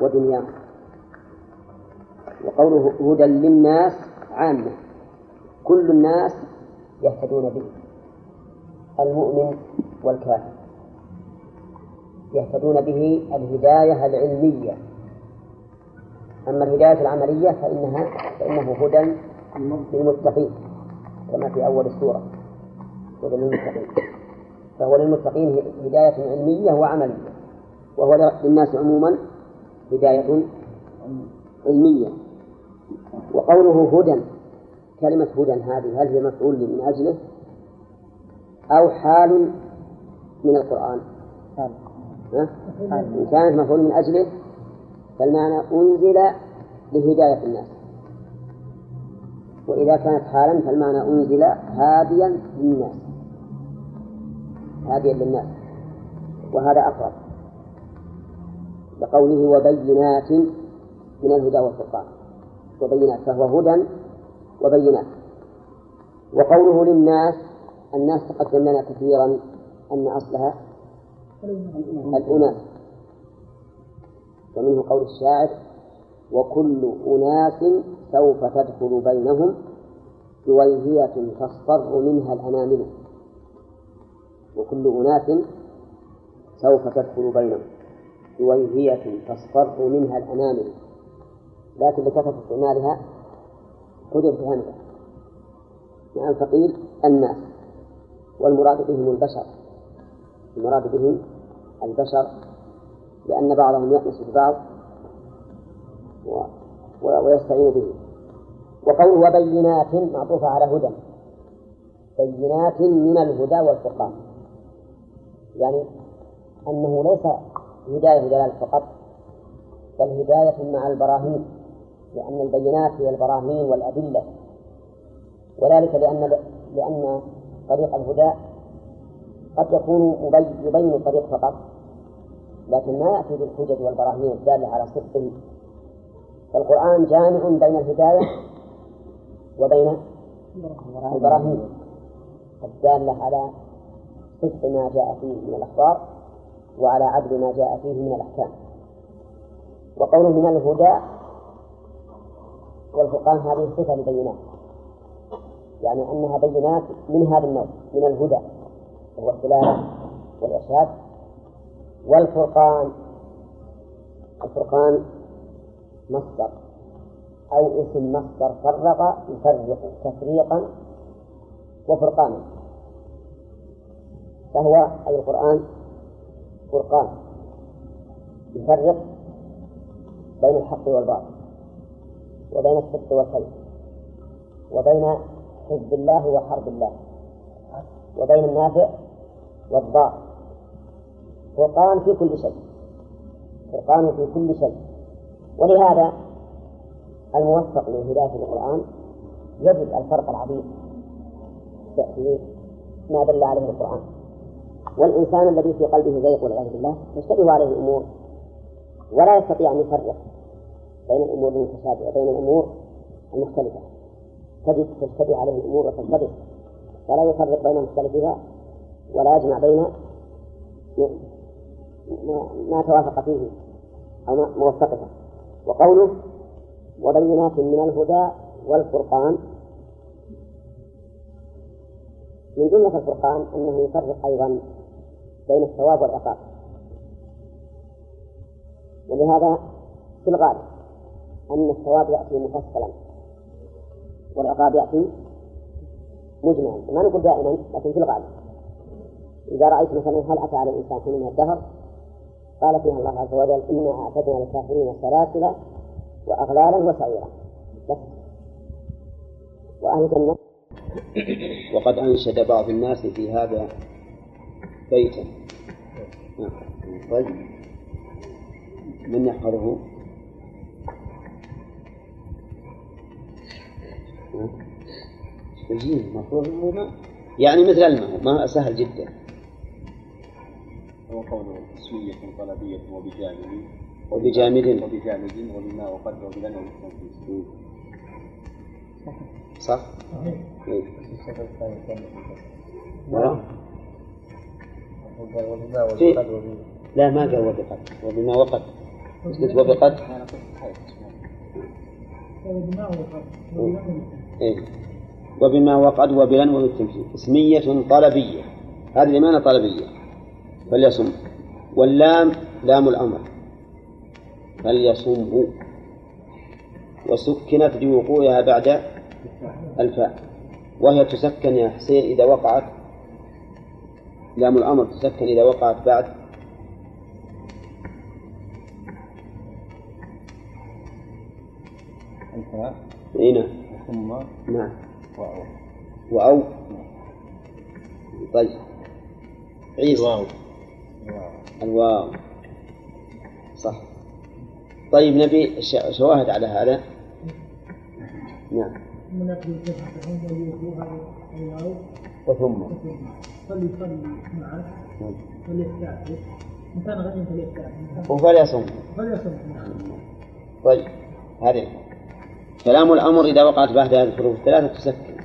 ودنياهم. وقوله هدى للناس عامة. كل الناس يهتدون به. المؤمن والكافر. يهتدون به الهداية العلمية. أما الهداية العملية فإنها فإنه هدى للمتقين كما في أول السورة. هدى للمتقين. فهو للمتقين هداية علمية وعملية. وهو للناس عموما هداية علمية. وقوله هدى كلمة هدى هذه هل هي مفعول من أجله؟ أو حال من القرآن؟ إن كانت مفعول من أجله فالمعنى أنزل لهداية الناس. وإذا كانت حالا فالمعنى أنزل هاديا للناس. هاديا للناس. وهذا أقرب. لقوله وبينات من الهدى والفرقان. وبينات فهو هدى وبينات. وقوله للناس الناس تقدم لنا كثيرا أن أصلها الأناس. ومنه قول الشاعر وكل أناس سوف تدخل بينهم جويهية تصفر منها الأنامل. وكل أناس سوف تدخل بينهم جويهية تصفر منها الأنامل. لكن لكثرة استعمالها حذف همزة نعم فقيل الناس والمراد بهم البشر. المراد بهم البشر لأن بعضهم يأنس ببعض. ويستعين به. وقوله وبينات معطوفة على هدى. بينات من الهدى والفرقان. يعني أنه ليس هداية دلالة فقط بل هداية مع البراهين. لأن البينات هي البراهين والأدلة. وذلك لأن لأن طريق الهدى قد يكون يبين الطريق فقط لكن ما يأتي بالحجج والبراهين الدالة على صدقه فالقرآن جامع بين الهداية وبين البراهين. الدالة على صدق ما جاء فيه من الأخبار وعلى عدل ما جاء فيه من الأحكام. وقوله من الهدى والفرقان هذه صفة لبينات يعني أنها بينات من هذا النوع من الهدى وهو الدلالة والإرشاد والفرقان الفرقان مصدر أو اسم مصدر فرق يفرق تفريقا وفرقانا. فهو أي القرآن فرقان يفرق بين الحق والباطل. وبين الصدق والكذب وبين حزب الله وحرب الله وبين النافع والضار. فرقان في كل شيء فرقان في كل شيء. ولهذا الموفق لهداية القرآن يجد الفرق العظيم في ما دل عليه القرآن. والإنسان الذي في قلبه زيغ والعياذ بالله تشتبه عليه الأمور ولا يستطيع أن يفرق بين الأمور المتشابهة بين الأمور المختلفة. تجد تشتبه عليه الأمور وتلتبس فلا يفرق بين مختلفها ولا يجمع بين ما توافق فيه أو ما موفقها وقوله وبينات من الهدى والفرقان. من جملة الفرقان أنه يفرق أيضا بين الثواب والعقاب. ولهذا في الغالب أن الثواب يأتي مفصلا والعقاب يأتي مجمعا ما نقول دائما لكن في الغالب. إذا رأيت مثلا هل أتى على الإنسان حين من الدهر قال فيها الله عز وجل إنا أعتدنا للكافرين سلاسل وأغلالا وسعيرا. بس. وأهل الجنة؟ وقد أنشد بعض الناس في هذا بيتا. طيب. من يحفظه؟ المفروض يعني مثل الماء ما سهل جدا. هو قوله اسمية طلبية وبجامد وبجامد وبجامد وبما وقد وبلن وبالتنفيذ صح؟ إيه. في لا ما قال وبقد وبما وقد قلت وبقد إيه. وبما وقد وبلن وبالتمثيل. اسمية طلبية. هذه لمانة طلبية. فليصم. واللام لام الأمر. فليصمه وسكنت لوقوعها بعد الفاء. وهي تسكن يا حسين إذا وقعت. لام الأمر تسكن إذا وقعت بعد. الفاء. اي نعم. ثم نعم. واو. وأو. طيب. عيسى. واو. الواو. صح. طيب نبي ش- شواهد على هذا. نعم. الواو وثم. فليصلي معه نعم. فليستعفف. إن كان غنيا فليستعفف وفليصم. فليصم. نعم طيب هذه. كلام الأمر إذا وقعت بعد هذه الحروف الثلاثة تسكن.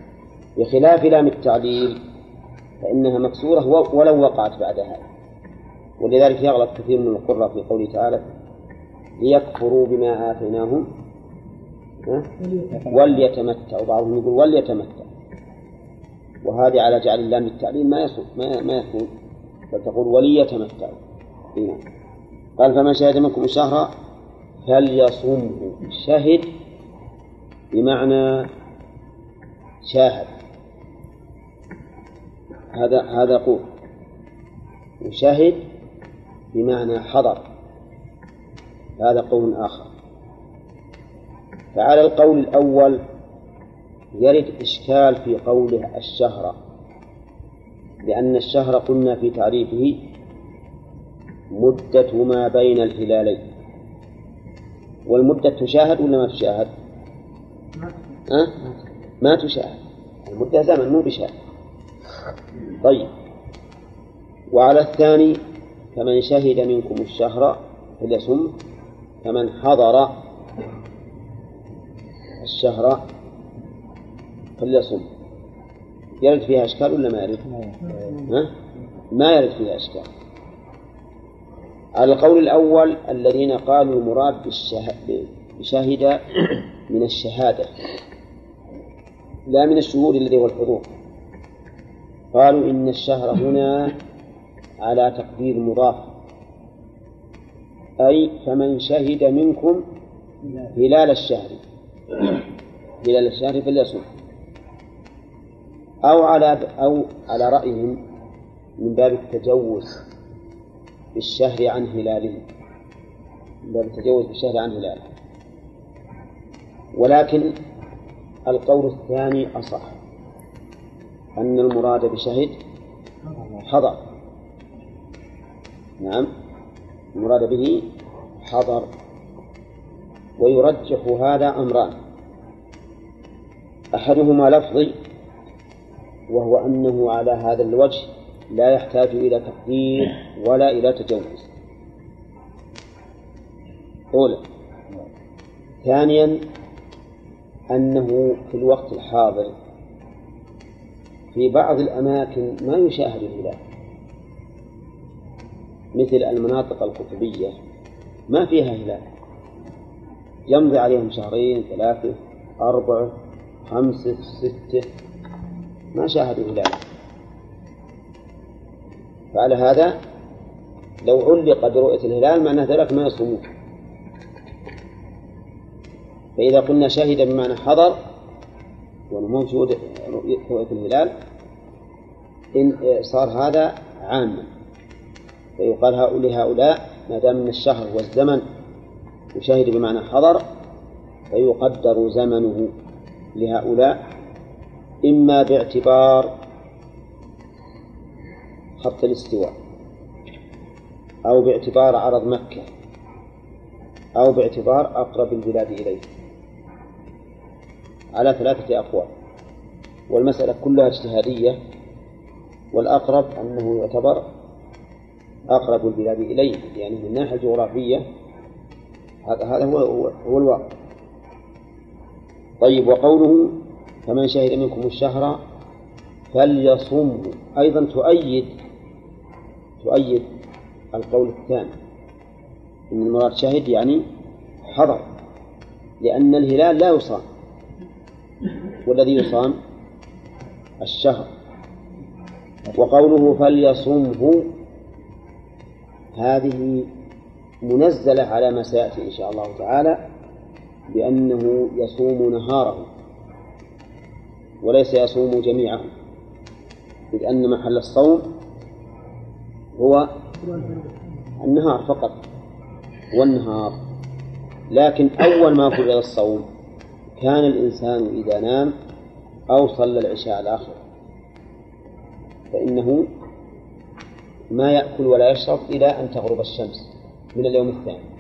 بخلاف لام التعليل فإنها مكسورة ولو وقعت بعد هذا. ولذلك يغلط كثير من القراء في قوله تعالى ليكفروا بما آتيناهم؟ وليتمتعوا. بعضهم يقول وليتمتع وهذه على جعل اللام التعليل ما يصح ما ما يكون. بل تقول وليتمتعوا. إيه. قال فمن شهد منكم الشهر فليصمه شهد بمعنى شاهد. هذا هذا قول. وشهد بمعنى حضر. هذا قول آخر. فعلى القول الأول يرد إشكال في قوله الشهر لأن الشهر قلنا في تعريفه مدة ما بين الهلالين. والمدة تشاهد ولا ما تشاهد؟ أه؟ ما تشاهد المدة زمن مو بشهر طيب. وعلى الثاني فمن شهد منكم الشهر فليصم فمن حضر الشهر فليصم يرد فيها أشكال ولا ما يرد؟ ها؟ ما يرد فيها أشكال. على القول الأول الذين قالوا المراد بشهد من الشهادة. لا من الشهود الذي هو الحضور. قالوا إن الشهر هنا على تقدير مضاف. أي فمن شهد منكم هلال الشهر. هلال الشهر فليصم. أو على أو على رأيهم من باب التجوز بالشهر عن هلاله من باب التجوز بالشهر عن هلاله ولكن القول الثاني أصح. أن المراد بشهد حضر. نعم. المراد به حضر. ويرجح هذا أمران. أحدهما لفظي وهو أنه على هذا الوجه لا يحتاج إلى تقدير ولا إلى تجوز. أولا ثانيا أنه في الوقت الحاضر في بعض الأماكن ما يشاهد الهلال. مثل المناطق القطبية ما فيها هلال. يمضي عليهم شهرين ثلاثة أربعة خمسة ستة. ما شاهدوا هلال فعلى هذا لو علق برؤية الهلال معناه ذلك ما يصومون. فإذا قلنا شهد بمعنى حضر وموجود رؤية الهلال إن صار هذا عاما. فيقال هؤلاء هؤلاء ما دام من الشهر والزمن يشاهد بمعنى حضر فيقدر زمنه لهؤلاء إما باعتبار خط الاستواء أو باعتبار عرض مكة أو باعتبار أقرب البلاد إليه. على ثلاثة أقوال. والمسألة كلها اجتهادية والأقرب أنه يعتبر أقرب البلاد إليه يعني من الناحية الجغرافية هذا هو هو الواقع. طيب وقوله فمن شهد منكم الشهر فليصمه أيضا تؤيد تؤيد القول الثاني إن المراد شهد يعني حضر لأن الهلال لا يصام. والذي يصام الشهر. وقوله فليصمه هذه منزلة على ما سيأتي إن شاء الله تعالى بأنه يصوم نهاره وليس يصوم جميعه إذ أن محل الصوم هو النهار فقط هو النهار لكن أول ما فرض الصوم كان الإنسان إذا نام أو صلى العشاء الآخر فإنه ما يأكل ولا يشرب إلى أن تغرب الشمس من اليوم الثاني.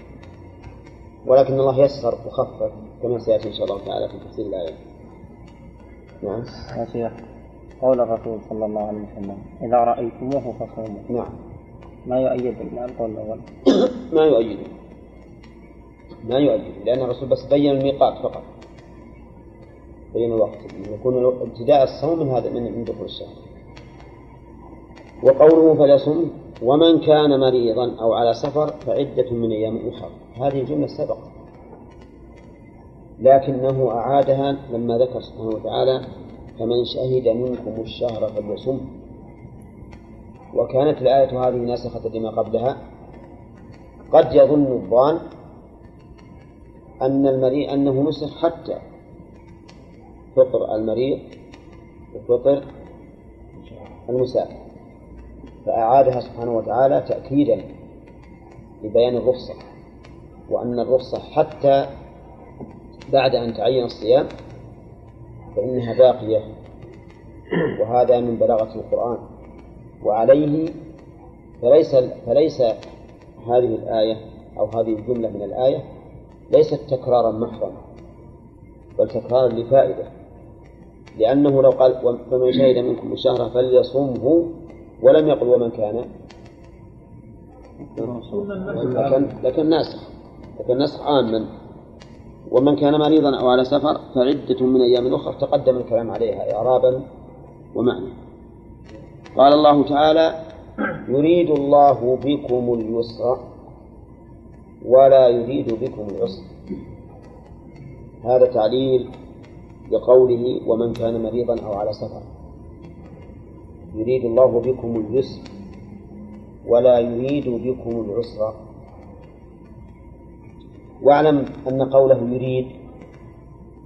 ولكن الله يسر وخفف كما سيأتي إن شاء الله تعالى في تفسير الآية. نعم. يا شيخ قول الرسول صلى الله عليه وسلم إذا رأيتموه فصوموا. نعم. ما يؤيد القول الأول. ما يؤيد. ما يؤيد. لأن الرسول بس بين الميقات فقط. بين الوقت. يكون ابتداء الصوم من هذا من دخول الشهر وقوله فليصم ومن كان مريضا أو على سفر فعدة من أيام أخرى هذه الجملة سبق لكنه أعادها لما ذكر سبحانه وتعالى فمن شهد منكم الشهر فليصم. وكانت الآية هذه ناسخة لما قبلها. قد يظن الظان أن المريء أنه نسخ حتى فطر المريض وفطر المسافر فأعادها سبحانه وتعالى تأكيدا لبيان الرخصة وأن الرخصة حتى بعد أن تعين الصيام فإنها باقية وهذا من بلاغة القرآن. وعليه فليس فليس هذه الآية أو هذه الجملة من الآية ليست تكرارا محضا بل تكرارا لفائدة. لأنه لو قال فمن شهد منكم الشهر فليصمه ولم يقل ومن كان. لكن لكن ناسخ لكن نسخ عاما. ومن كان مريضا أو على سفر فعدة من أيام أخرى تقدم الكلام عليها إعرابا ومعنى. قال الله تعالى يريد الله بكم اليسر ولا يريد بكم العسر. هذا تعليل لقوله ومن كان مريضا أو على سفر. يريد الله بكم اليسر ولا يريد بكم العسر. واعلم أن قوله يريد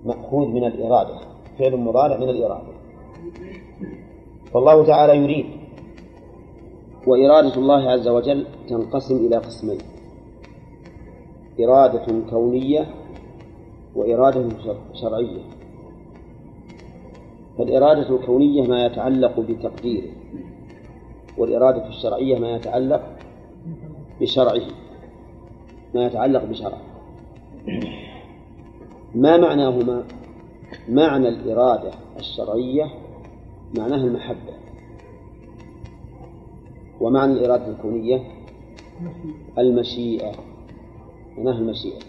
مأخوذ من الإرادة فعل مضارع من الإرادة. فالله تعالى يريد وإرادة الله عز وجل تنقسم إلى قسمين. إرادة كونية وإرادة شرعية. فالإرادة الكونية ما يتعلق بتقديره والإرادة الشرعية ما يتعلق بشرعه ما يتعلق بشرعه. ما معناهما؟ معنى الإرادة الشرعية معناها المحبة. ومعنى الإرادة الكونية؟ المشيئة معناها المشيئة.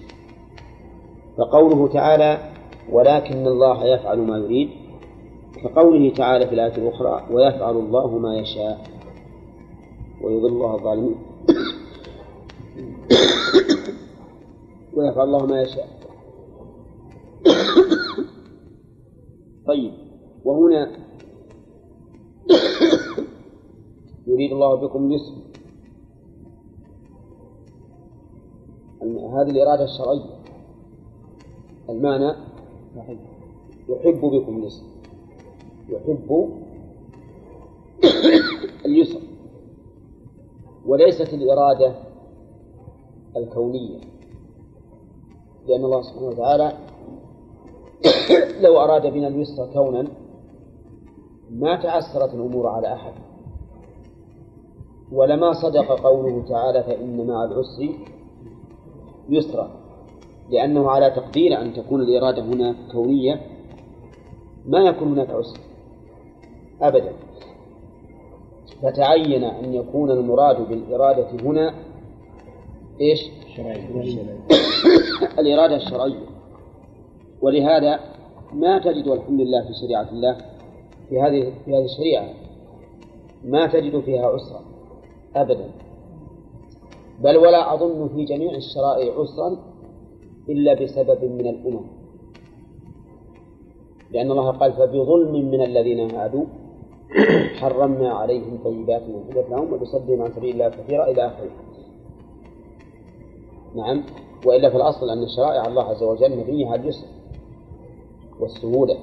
فقوله تعالى ولكن الله يفعل ما يريد كقوله تعالى في الآية الأخرى ويفعل الله ما يشاء ويضل الله الظالمين. ويفعل الله ما يشاء. طيب وهنا يريد الله بكم اليسر هذه الإرادة الشرعية. المعنى يحب بكم اليسر يحب اليسر وليست الإرادة الكونية لأن الله سبحانه وتعالى لو أراد بنا اليسر كونا ما تعسرت الأمور على أحد ولما صدق قوله تعالى فإن مع العسر يسرا لأنه على تقدير أن تكون الإرادة هنا كونية ما يكون هناك عسر. أبدا. فتعين أن يكون المراد بالإرادة هنا إيش؟ الإرادة الشرعية. ولهذا ما تجد والحمد لله في شريعة الله في هذه في هذه الشريعة ما تجد فيها عسرا أبدا. بل ولا أظن في جميع الشرائع عسرا إلا بسبب من الأمم. لأن الله قال فبظلم من الذين هادوا. حرمنا عليهم طيبات من حدث لهم وبصدهم عن سبيل الله كثيرا إلى آخره. نعم. وإلا في الأصل أن شرائع الله عز وجل مبنية على اليسر والسهولة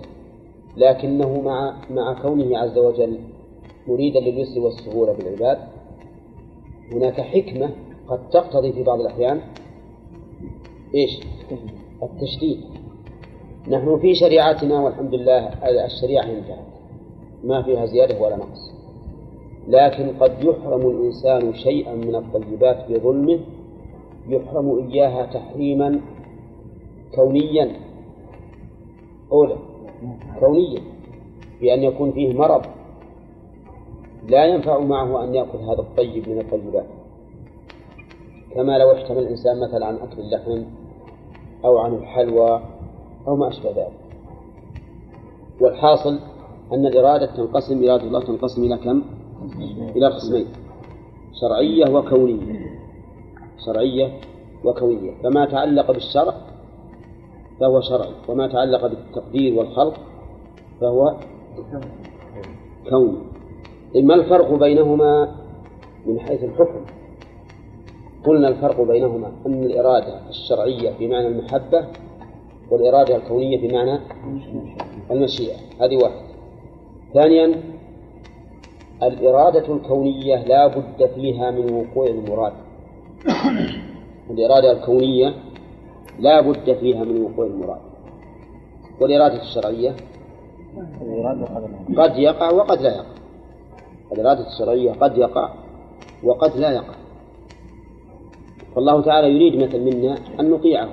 لكنه مع مع كونه عز وجل مريدا لليسر والسهولة بالعباد هناك حكمة قد تقتضي في بعض الأحيان إيش؟ التشديد نحن في شريعتنا والحمد لله الشريعة انتهت. ما فيها زيادة ولا نقص. لكن قد يحرم الإنسان شيئا من الطيبات بظلمه يحرم إياها تحريما كونيا. أولا كونيا بأن يكون فيه مرض لا ينفع معه أن يأكل هذا الطيب من الطيبات. كما لو احتمل الإنسان مثلا عن أكل اللحم أو عن الحلوى أو ما أشبه ذلك. والحاصل أن الإرادة تنقسم إرادة الله تنقسم إلى كم؟ إلى قسمين. شرعية وكونية. شرعية وكونية. فما تعلق بالشرع فهو شرعي. وما تعلق بالتقدير والخلق فهو كوني. ما الفرق بينهما؟ من حيث الحكم. قلنا الفرق بينهما أن الإرادة الشرعية بمعنى المحبة والإرادة الكونية بمعنى المشيئة. هذه واحدة. ثانيا الإرادة الكونية لا بد فيها من وقوع المراد. الإرادة الكونية لا بد فيها من وقوع المراد. والإرادة الشرعية؟ قد يقع وقد لا يقع. الإرادة الشرعية قد يقع وقد لا يقع. فالله تعالى يريد مثل منا أن نطيعه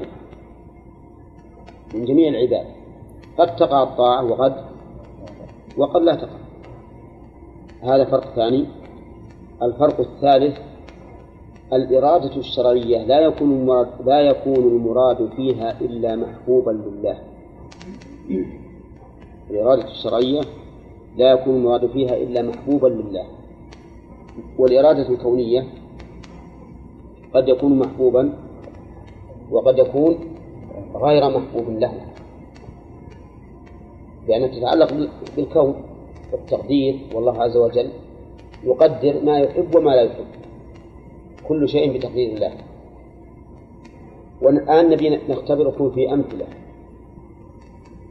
من جميع العباد. قد تقع الطاعة وقد وقد لا تقع. هذا فرق ثاني. الفرق الثالث الإرادة الشرعية لا يكون المراد لا يكون المراد فيها إلا محبوبا لله. الإرادة الشرعية لا يكون المراد فيها إلا محبوبا لله. والإرادة الكونية قد يكون محبوبا وقد يكون غير محبوب له. لأنها تتعلق بالكون والتقدير والله عز وجل يقدر ما يحب وما لا يحب. كل شيء بتقدير الله. والآن نبي نختبركم في أمثلة.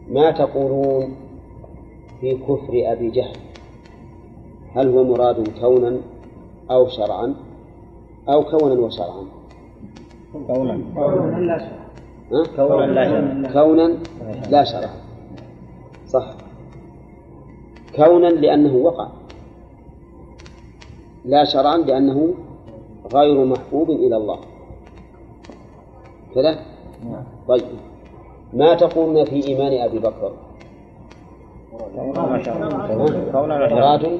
ما تقولون في كفر أبي جهل؟ هل هو مراد كونا أو شرعا أو كونا وشرعا؟ كونا. كونا لا شرع. ها؟ كونا لا شرع. كونا لا شرعا صح. كونا لأنه وقع. لا شرعا لأنه غير محبوب إلى الله. كذا؟ طيب. ما تقولون في إيمان أبي بكر؟ مراد؟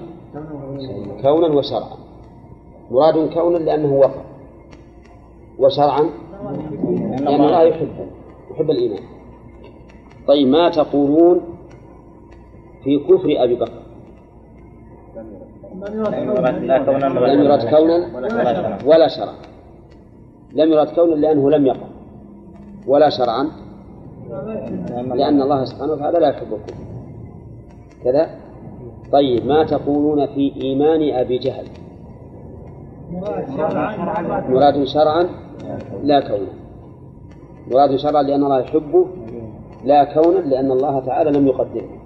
كونا وشرعا. مراد كونا لأنه وقع. وشرعا؟ لأن الله يحبه. يحب الإيمان. طيب ما تقولون في كفر أبي بكر. لم يرد كونا. ولا شرعا ولا شرعا لم يرد كونا لأنه لم يقع. ولا شرعا. لأن الله سبحانه وتعالى لا يحب الكفر. كذا؟ طيب ما تقولون في إيمان أبي جهل؟ مراد شرعا لا كونا. مراد شرعا لأن الله يحبه لا كونا لأن الله تعالى لم يقدره.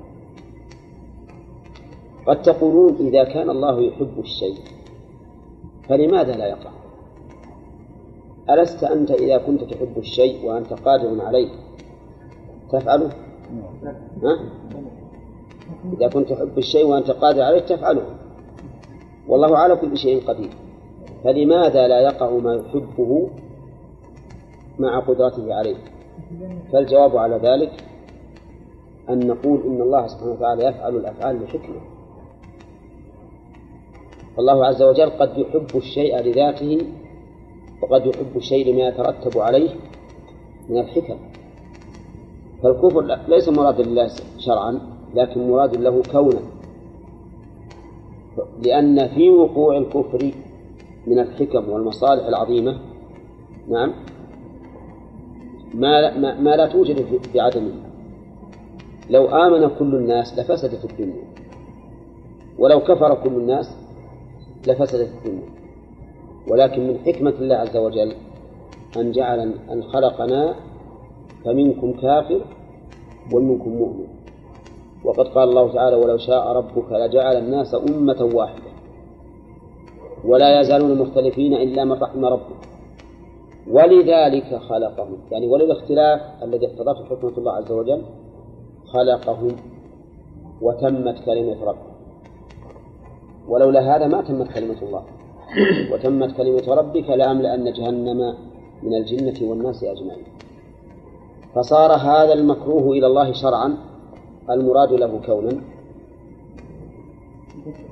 قد تقولون إذا كان الله يحب الشيء. فلماذا لا يقع؟ ألست أنت إذا كنت تحب الشيء وأنت قادر عليه تفعله؟ ها؟ إذا كنت تحب الشيء وأنت قادر عليه تفعله. والله على كل شيء قدير. فلماذا لا يقع ما يحبه مع قدرته عليه؟ فالجواب على ذلك أن نقول إن الله سبحانه وتعالى يفعل الأفعال لحكمة فالله عز وجل قد يحب الشيء لذاته وقد يحب الشيء لما يترتب عليه من الحكم. فالكفر ليس مراد لله شرعا لكن مراد له كونا. لأن في وقوع الكفر من الحكم والمصالح العظيمة نعم ما ما, ما لا توجد في عدمه. لو آمن كل الناس لفسدت الدنيا. ولو كفر كل الناس لفسدت الدنيا. ولكن من حكمة الله عز وجل أن جعل أن خلقنا فمنكم كافر ومنكم مؤمن. وقد قال الله تعالى ولو شاء ربك لجعل الناس أمة واحدة ولا يزالون مختلفين إلا من رحم ربك ولذلك خلقهم. يعني وللاختلاف الذي اقتضته حكمة الله عز وجل خلقهم وتمت كلمة ربك ولولا هذا ما تمت كلمة الله. وتمت كلمة ربك لأملأن جهنم من الجنة والناس أجمعين. فصار هذا المكروه إلى الله شرعا المراد له كونا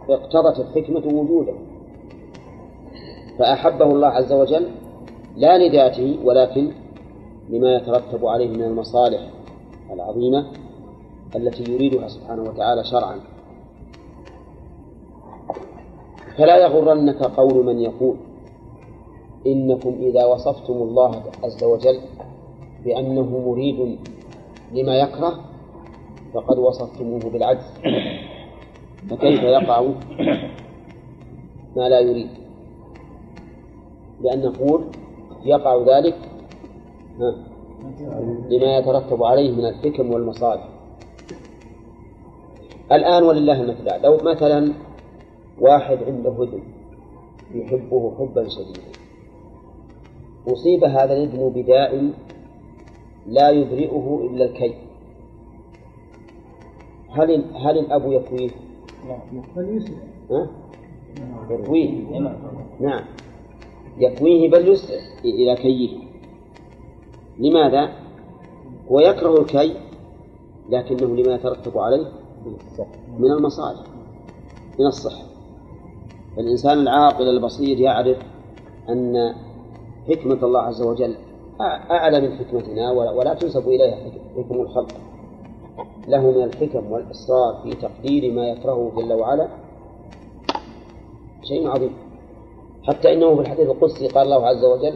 اقتضت الحكمة وجوده. فأحبه الله عز وجل لا لذاته ولكن لما يترتب عليه من المصالح العظيمة التي يريدها سبحانه وتعالى شرعا. فلا يغرنك قول من يقول إنكم إذا وصفتم الله عز وجل بأنه مريد لما يكره فقد وصفتموه بالعجز. فكيف يقع ما لا يريد؟ بأن نقول يقع ذلك لما يترتب عليه من الحكم والمصالح. الآن ولله المثل. لو مثلا واحد عنده ابن يحبه حبا شديدا أصيب هذا الابن بداء لا يبرئه إلا الكي. هل هل الأب يكويه؟ فليسلم ها؟ يكويه. نعم. يكويه بل يسرع إلى كيه. لماذا؟ هو يكره الكي لكنه لما يترتب عليه من المصالح من الصحة. فالإنسان العاقل البصير يعرف أن حكمة الله عز وجل أع- أعلى من حكمتنا ولا تنسب إليها حك- حكم الخلق. له من الحكم والإسرار في تقدير ما يكرهه جل وعلا شيء عظيم. حتى إنه في الحديث القدسي قال الله عز وجل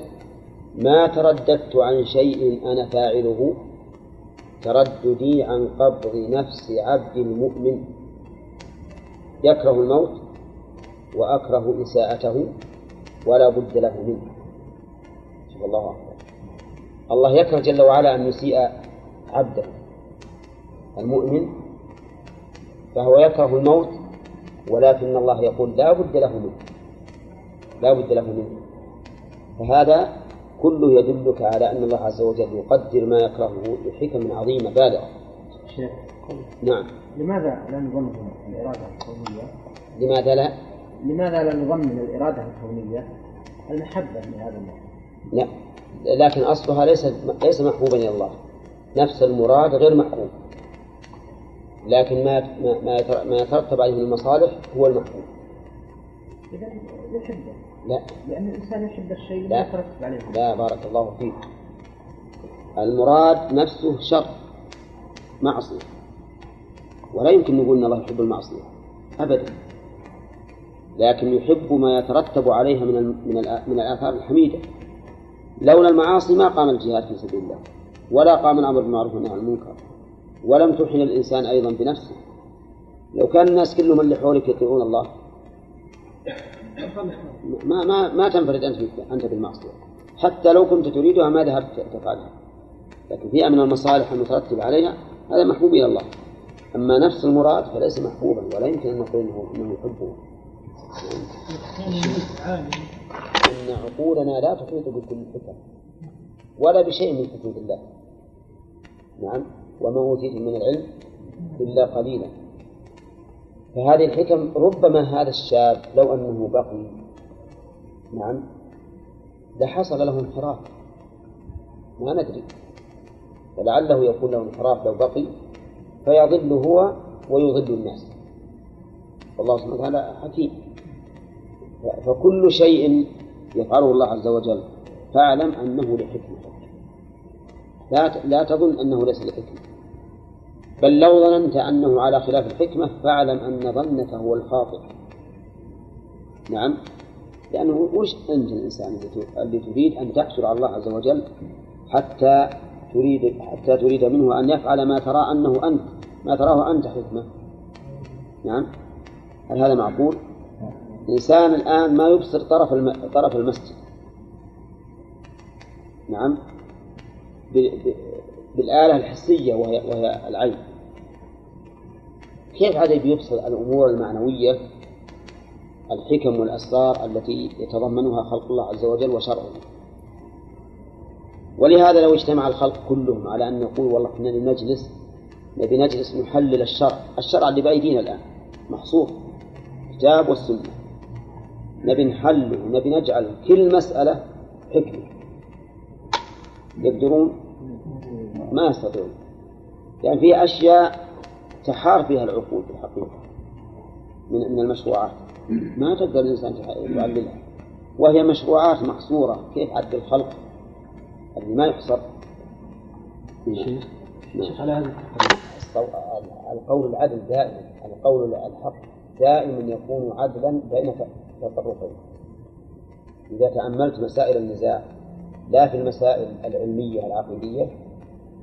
ما ترددت عن شيء أنا فاعله ترددي عن قبض نفس عبد المؤمن. يكره الموت وأكره إساءته ولا بد له منه. شوف الله أكبر الله يكره جل وعلا أن يسيء عبده. المؤمن فهو يكره الموت ولكن الله يقول لا بد له منه. لا بد له منه. فهذا كله يدلك على أن الله عز وجل يقدر ما يكرهه بحكم عظيمة بالغة شيخ نعم. لماذا لا نضمن الإرادة الكونية؟ لماذا لا؟ لماذا لا نضمن الإرادة الكونية؟ المحبة لهذا النوع؟ لا لكن أصلها ليس ليس محبوبا إلى الله. نفس المراد غير محبوب. لكن ما ما ما يترتب عليه من المصالح هو المحبوب. إذا يحبه لا. لأن الإنسان يحب الشيء لا. يترتب عليه. لا بارك الله فيك. المراد نفسه شر معصية. ولا يمكن نقول أن الله يحب المعصية. أبدا. لكن يحب ما يترتب عليها من من من الآثار الحميدة. لولا المعاصي ما قام الجهاد في سبيل الله ولا قام الأمر بالمعروف والنهي عن المنكر ولم تحن الإنسان أيضا بنفسه. لو كان الناس كلهم اللي حولك يطيعون الله ما ما ما تنفرد أنت أنت بالمعصية. حتى لو كنت تريدها ما ذهبت تفعلها. لكن فيها من المصالح المترتبة عليها هذا محبوب إلى الله. أما نفس المراد فليس محبوبا ولا يمكن أن نقول إنه يحبه. إن عقولنا لا تحيط بكل الحكم ولا بشيء من حدود الله. نعم وما أوتيتم من العلم إلا قليلا. فهذه الحكم ربما هذا الشاب لو أنه بقي نعم لحصل له انحراف. ما ندري. ولعله يكون له انحراف لو بقي فيضل هو ويضل الناس. والله سبحانه وتعالى حكيم. فكل شيء يفعله الله عز وجل فاعلم أنه لحكمة. لا لا تظن أنه ليس لحكمة. بل لو ظننت أنه على خلاف الحكمة فاعلم أن ظنك هو الخاطئ. نعم. لأنه وش أنت الإنسان اللي تريد أن تحصل على الله عز وجل حتى تريد حتى تريد منه أن يفعل ما ترى أنه أنت ما تراه أنت حكمة؟ نعم. هل هذا معقول؟ الإنسان الآن ما يبصر طرف الم... طرف المسجد. نعم. ب... ب... بالآلة الحسية وهي... وهي العين. كيف عاد بيبصر الأمور المعنوية؟ الحكم والأسرار التي يتضمنها خلق الله عز وجل وشرعه. ولهذا لو اجتمع الخلق كلهم على أن نقول والله إحنا نجلس نبي نجلس نحلل الشرع. الشرع اللي بأيدينا الآن محصور. الكتاب والسنة نبي نحله نبي نجعل كل مسألة حكمة. يقدرون؟ ما يستطيعون. لأن في أشياء تحار فيها العقول في الحقيقة. من من المشروعات. ما تقدر الإنسان يعللها وهي مشروعات محصورة كيف عد الخلق اللي ما يحصر شيخ. نعم. على هذا القول العدل دائما. القول الحق. دائما يكون عدلا بين تطرفين. إذا تأملت مسائل النزاع لا في المسائل العلمية العقيدية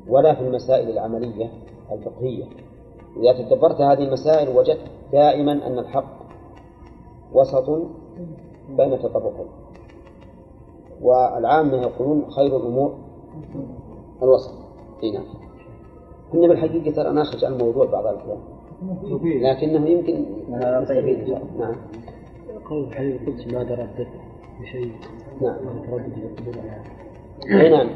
ولا في المسائل العملية الفقهية. إذا تدبرت هذه المسائل وجدت دائما أن الحق وسط بين تطرفين. والعامة يقولون خير الأمور الوسط. اي نعم. كنا بالحقيقة ترى ناخذ عن الموضوع بعض الأحيان. لكنه يمكن نستفيد إن شاء الله. نعم. قول الحديث القدسي ما تردد بشيء؟ نعم. تردد في القدر أي نعم.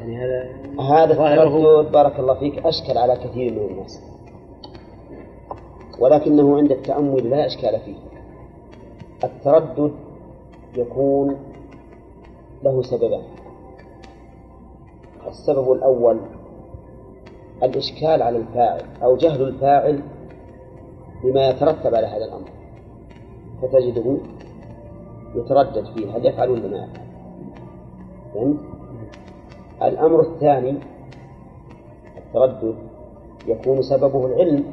يعني هذا هذا التردد بارك الله فيك أشكل على كثير من الناس. ولكنه عند التأمل لا إشكال فيه. التردد يكون له سببان. السبب الأول الإشكال على الفاعل أو جهل الفاعل بما يترتب على هذا الأمر. فتجده يتردد فيه هل يفعل ولا ما يفعل؟ فهمت؟ الأمر الثاني التردد يكون سببه العلم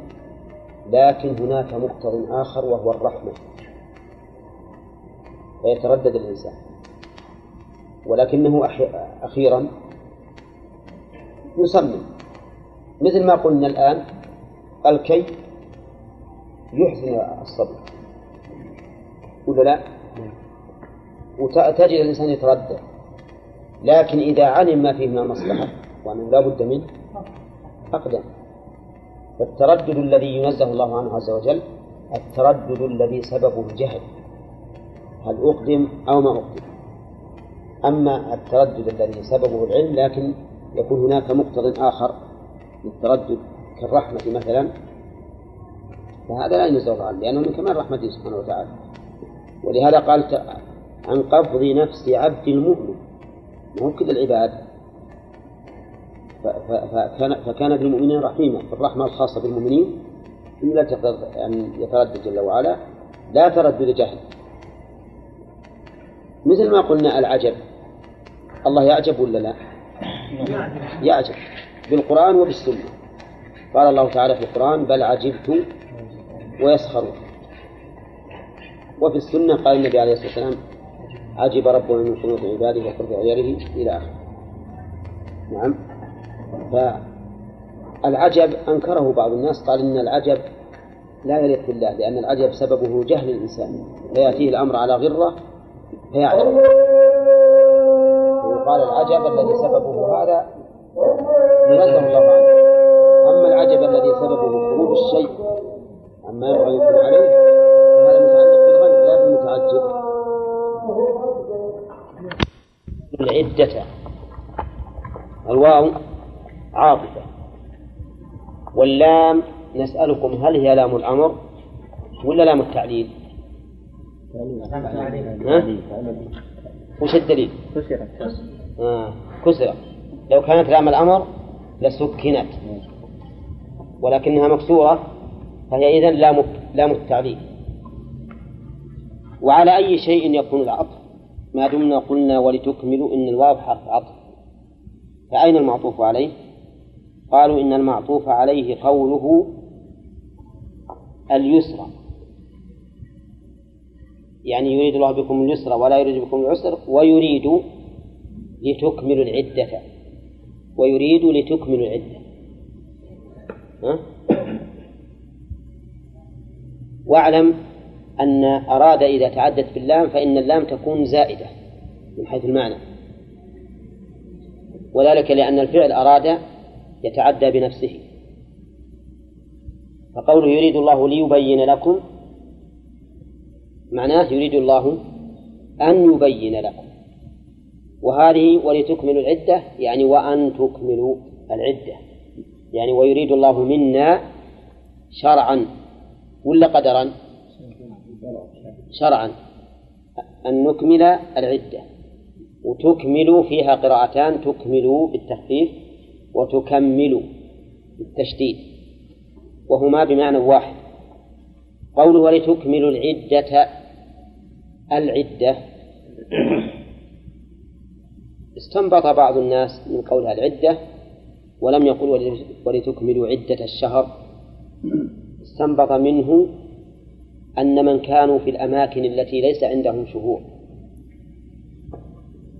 لكن هناك مقتض آخر وهو الرحمة. فيتردد الإنسان. ولكنه أخيرا يصمم. مثل ما قلنا الآن الكي يحزن الصبر. ولا لا؟ وتجد الإنسان يتردد. لكن إذا علم ما فيه من المصلحة وأنه لا بد منه أقدم. فالتردد الذي ينزه الله عنه عز وجل التردد الذي سببه الجهل. هل أقدم أو ما أقدم؟ أما التردد الذي سببه العلم لكن يكون هناك مقتض آخر. للتردد كالرحمة مثلا فهذا لا الله عنه لأنه من كمال رحمته سبحانه وتعالى. ولهذا قال عن قبض نفس عبد المؤمن. مو كل العباد. فكان فكان بالمؤمنين رحيما الرحمة الخاصة بالمؤمنين إلا أن يتردد جل وعلا لا تردد جهل. مثل ما قلنا العجب. الله يعجب ولا لا؟ يعجب. بالقرآن وبالسنة. قال الله تعالى في القرآن بل عجبت ويسخرون وفي السنة قال النبي عليه الصلاة والسلام عجب ربنا من قنوت عباده وقرب غيره إلى آخره. نعم. فالعجب أنكره بعض الناس قال إن العجب لا يليق بالله لأن العجب سببه جهل الإنسان. فيأتيه الأمر على غرة فيعجب. ويقال العجب الذي سببه هذا نزه الله عنه أما العجب الذي سببه خروج الشيء عما يبغى يكون عليه فهذا متعلق بالغيب لا بالمتعجب. العدة. الواو عاطفة. واللام نسألكم هل هي لام الأمر ولا لام التعليل؟ وش الدليل؟ كسرت. آه كسرت. لو كانت لام الأمر لسكنت. ولكنها مكسورة فهي إذن لام لام التعليل وعلى أي شيء يكون العطف؟ ما دمنا قلنا ولتكملوا إن الواو حرف عطف. فأين المعطوف عليه؟ قالوا إن المعطوف عليه قوله اليسرى. يعني يريد الله بكم اليسر ولا يريد بكم العسر ويريد لتكملوا العدة. ويريد لتكملوا العدة. ها؟ واعلم أن أراد إذا تعدت باللام فإن اللام تكون زائدة من حيث المعنى. وذلك لأن الفعل أراد يتعدى بنفسه. فقوله يريد الله ليبين لكم معناه يريد الله أن يبين لكم. وهذه ولتكملوا العدة يعني وأن تكملوا العدة. يعني ويريد الله منا شرعا ولا قدرا؟ شرعا. أن نكمل العدة. وتكملوا فيها قراءتان تكملوا بالتخفيف وتكملوا بالتشديد. وهما بمعنى واحد. قوله ولتكملوا العدة العدة. استنبط بعض الناس من قولها العدة ولم يقل ولتكملوا عدة الشهر. استنبط منه أن من كانوا في الأماكن التي ليس عندهم شهور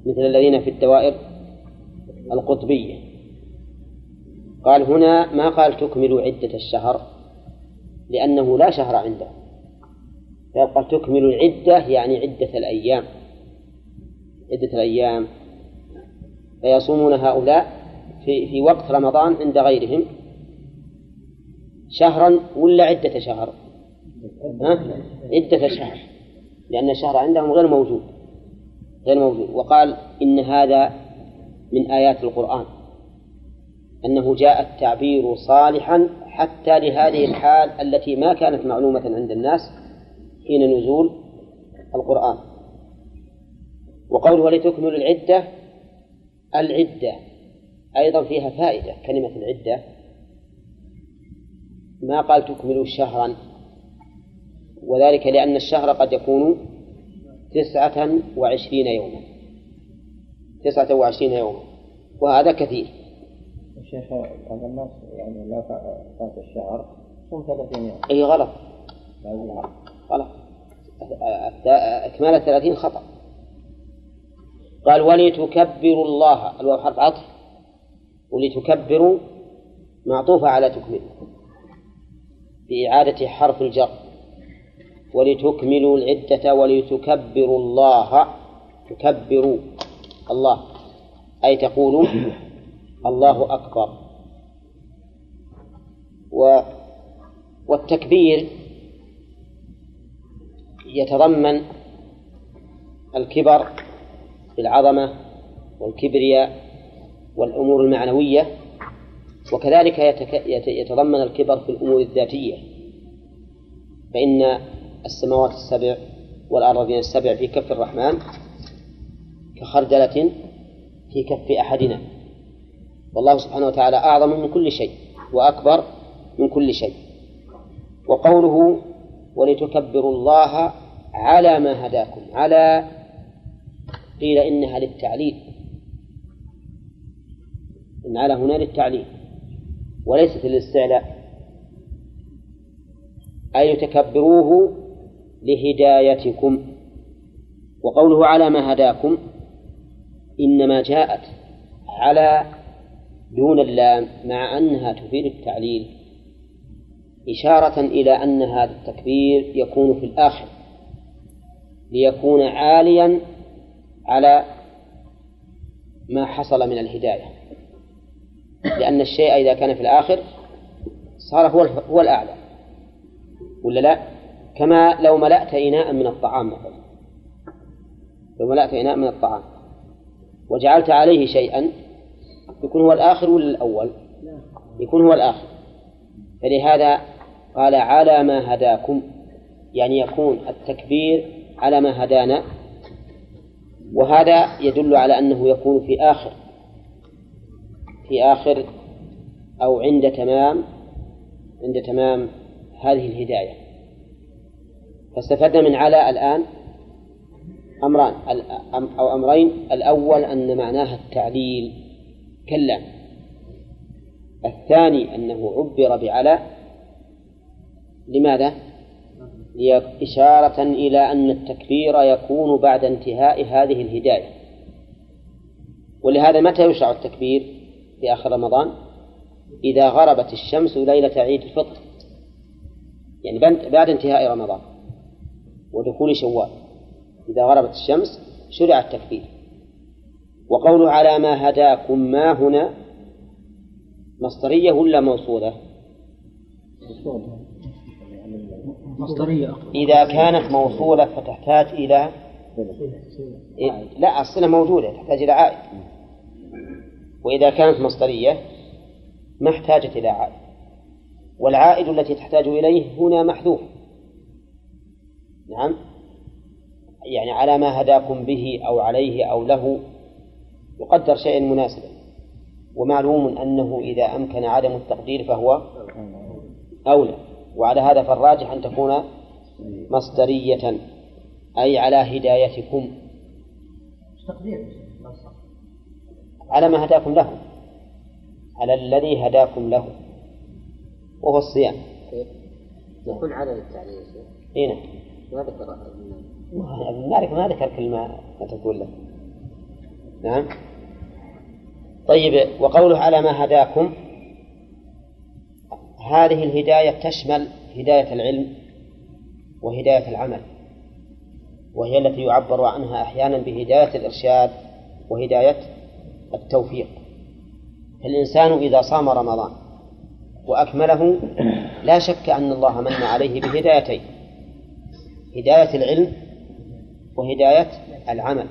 مثل الذين في الدوائر القطبية. قال هنا ما قال تكملوا عدة الشهر؟ لأنه لا شهر عنده. قال تكملوا العدة يعني عدة الأيام. عدة الأيام. فيصومون هؤلاء في في وقت رمضان عند غيرهم شهرا ولا عدة شهر؟ ها؟ عدة شهر لأن الشهر عندهم غير موجود غير موجود وقال إن هذا من آيات القرآن أنه جاء التعبير صالحا حتى لهذه الحال التي ما كانت معلومة عند الناس حين نزول القرآن وقوله ولتكملوا العدة العدة. أيضا فيها فائدة كلمة العدة. ما قال تكملوا شهرا. وذلك لأن الشهر قد يكون تسعة وعشرين يوما. تسعة وعشرين يوما. وهذا كثير. الشيخ بعض الناس يعني لا فات الشهر صوم 30 يوم. أي غلط. غلط. إكمال الثلاثين خطأ. قال ولتكبروا الله. الواو حرف عطف. ولتكبروا معطوفة على تكمل. بإعادة حرف الجر. ولتكملوا العدة ولتكبروا الله. تكبروا الله. أي تقول الله أكبر. و والتكبير يتضمن الكبر بالعظمة والكبرياء والأمور المعنوية وكذلك يتضمن الكبر في الأمور الذاتية. فإن السماوات السبع والأراضين السبع في كف الرحمن كخردلة في كف أحدنا. والله سبحانه وتعالى أعظم من كل شيء وأكبر من كل شيء. وقوله ولتكبروا الله على ما هداكم على قيل إنها للتعليل. إن على هنا للتعليل. وليست للاستعلاء. أي تكبروه لهدايتكم. وقوله على ما هداكم إنما جاءت على دون اللام مع أنها تفيد التعليل. إشارة إلى أن هذا التكبير يكون في الآخر. ليكون عاليا على ما حصل من الهداية. لأن الشيء إذا كان في الآخر صار هو هو الأعلى. ولا لا؟ كما لو ملأت إناء من الطعام مثلا. لو ملأت إناء من الطعام. وجعلت عليه شيئا يكون هو الآخر ولا الأول؟ يكون هو الآخر. فلهذا قال على ما هداكم يعني يكون التكبير على ما هدانا وهذا يدل على أنه يكون في آخر في آخر أو عند تمام عند تمام هذه الهداية. فاستفدنا من على الآن أمران أو أمرين. الأول أن معناها التعليل كلا. الثاني أنه عبر بعلى. لماذا؟ إشارة إلى أن التكبير يكون بعد انتهاء هذه الهداية. ولهذا متى يشرع التكبير في آخر رمضان؟ إذا غربت الشمس ليلة عيد الفطر. يعني بعد انتهاء رمضان ودخول شوال. إذا غربت الشمس شرع التكبير. وقوله على ما هداكم ما هنا؟ مصدرية ولا موصولة؟ مصدرية. إذا كانت موصولة فتحتاج إلى لا الصلة موجودة تحتاج إلى عائد. وإذا كانت مصدرية ما احتاجت إلى عائد. والعائد التي تحتاج إليه هنا محذوف. نعم؟ يعني على ما هداكم به أو عليه أو له يقدر شيئا مناسبا. ومعلوم أنه إذا أمكن عدم التقدير فهو أولى. وعلى هذا فالراجح أن تكون مصدرية أي على هدايتكم. على ما هداكم له. على الذي هداكم له. وهو الصيام. يكون على التعليل إي نعم. ما ذكر ابن مالك ما ذكر كل ما تقول له. نعم. طيب وقوله على ما هداكم. هذه الهداية تشمل هداية العلم وهداية العمل وهي التي يعبر عنها أحيانا بهداية الإرشاد وهداية التوفيق. الإنسان إذا صام رمضان وأكمله لا شك أن الله من عليه بهدايتين هداية العلم وهداية العمل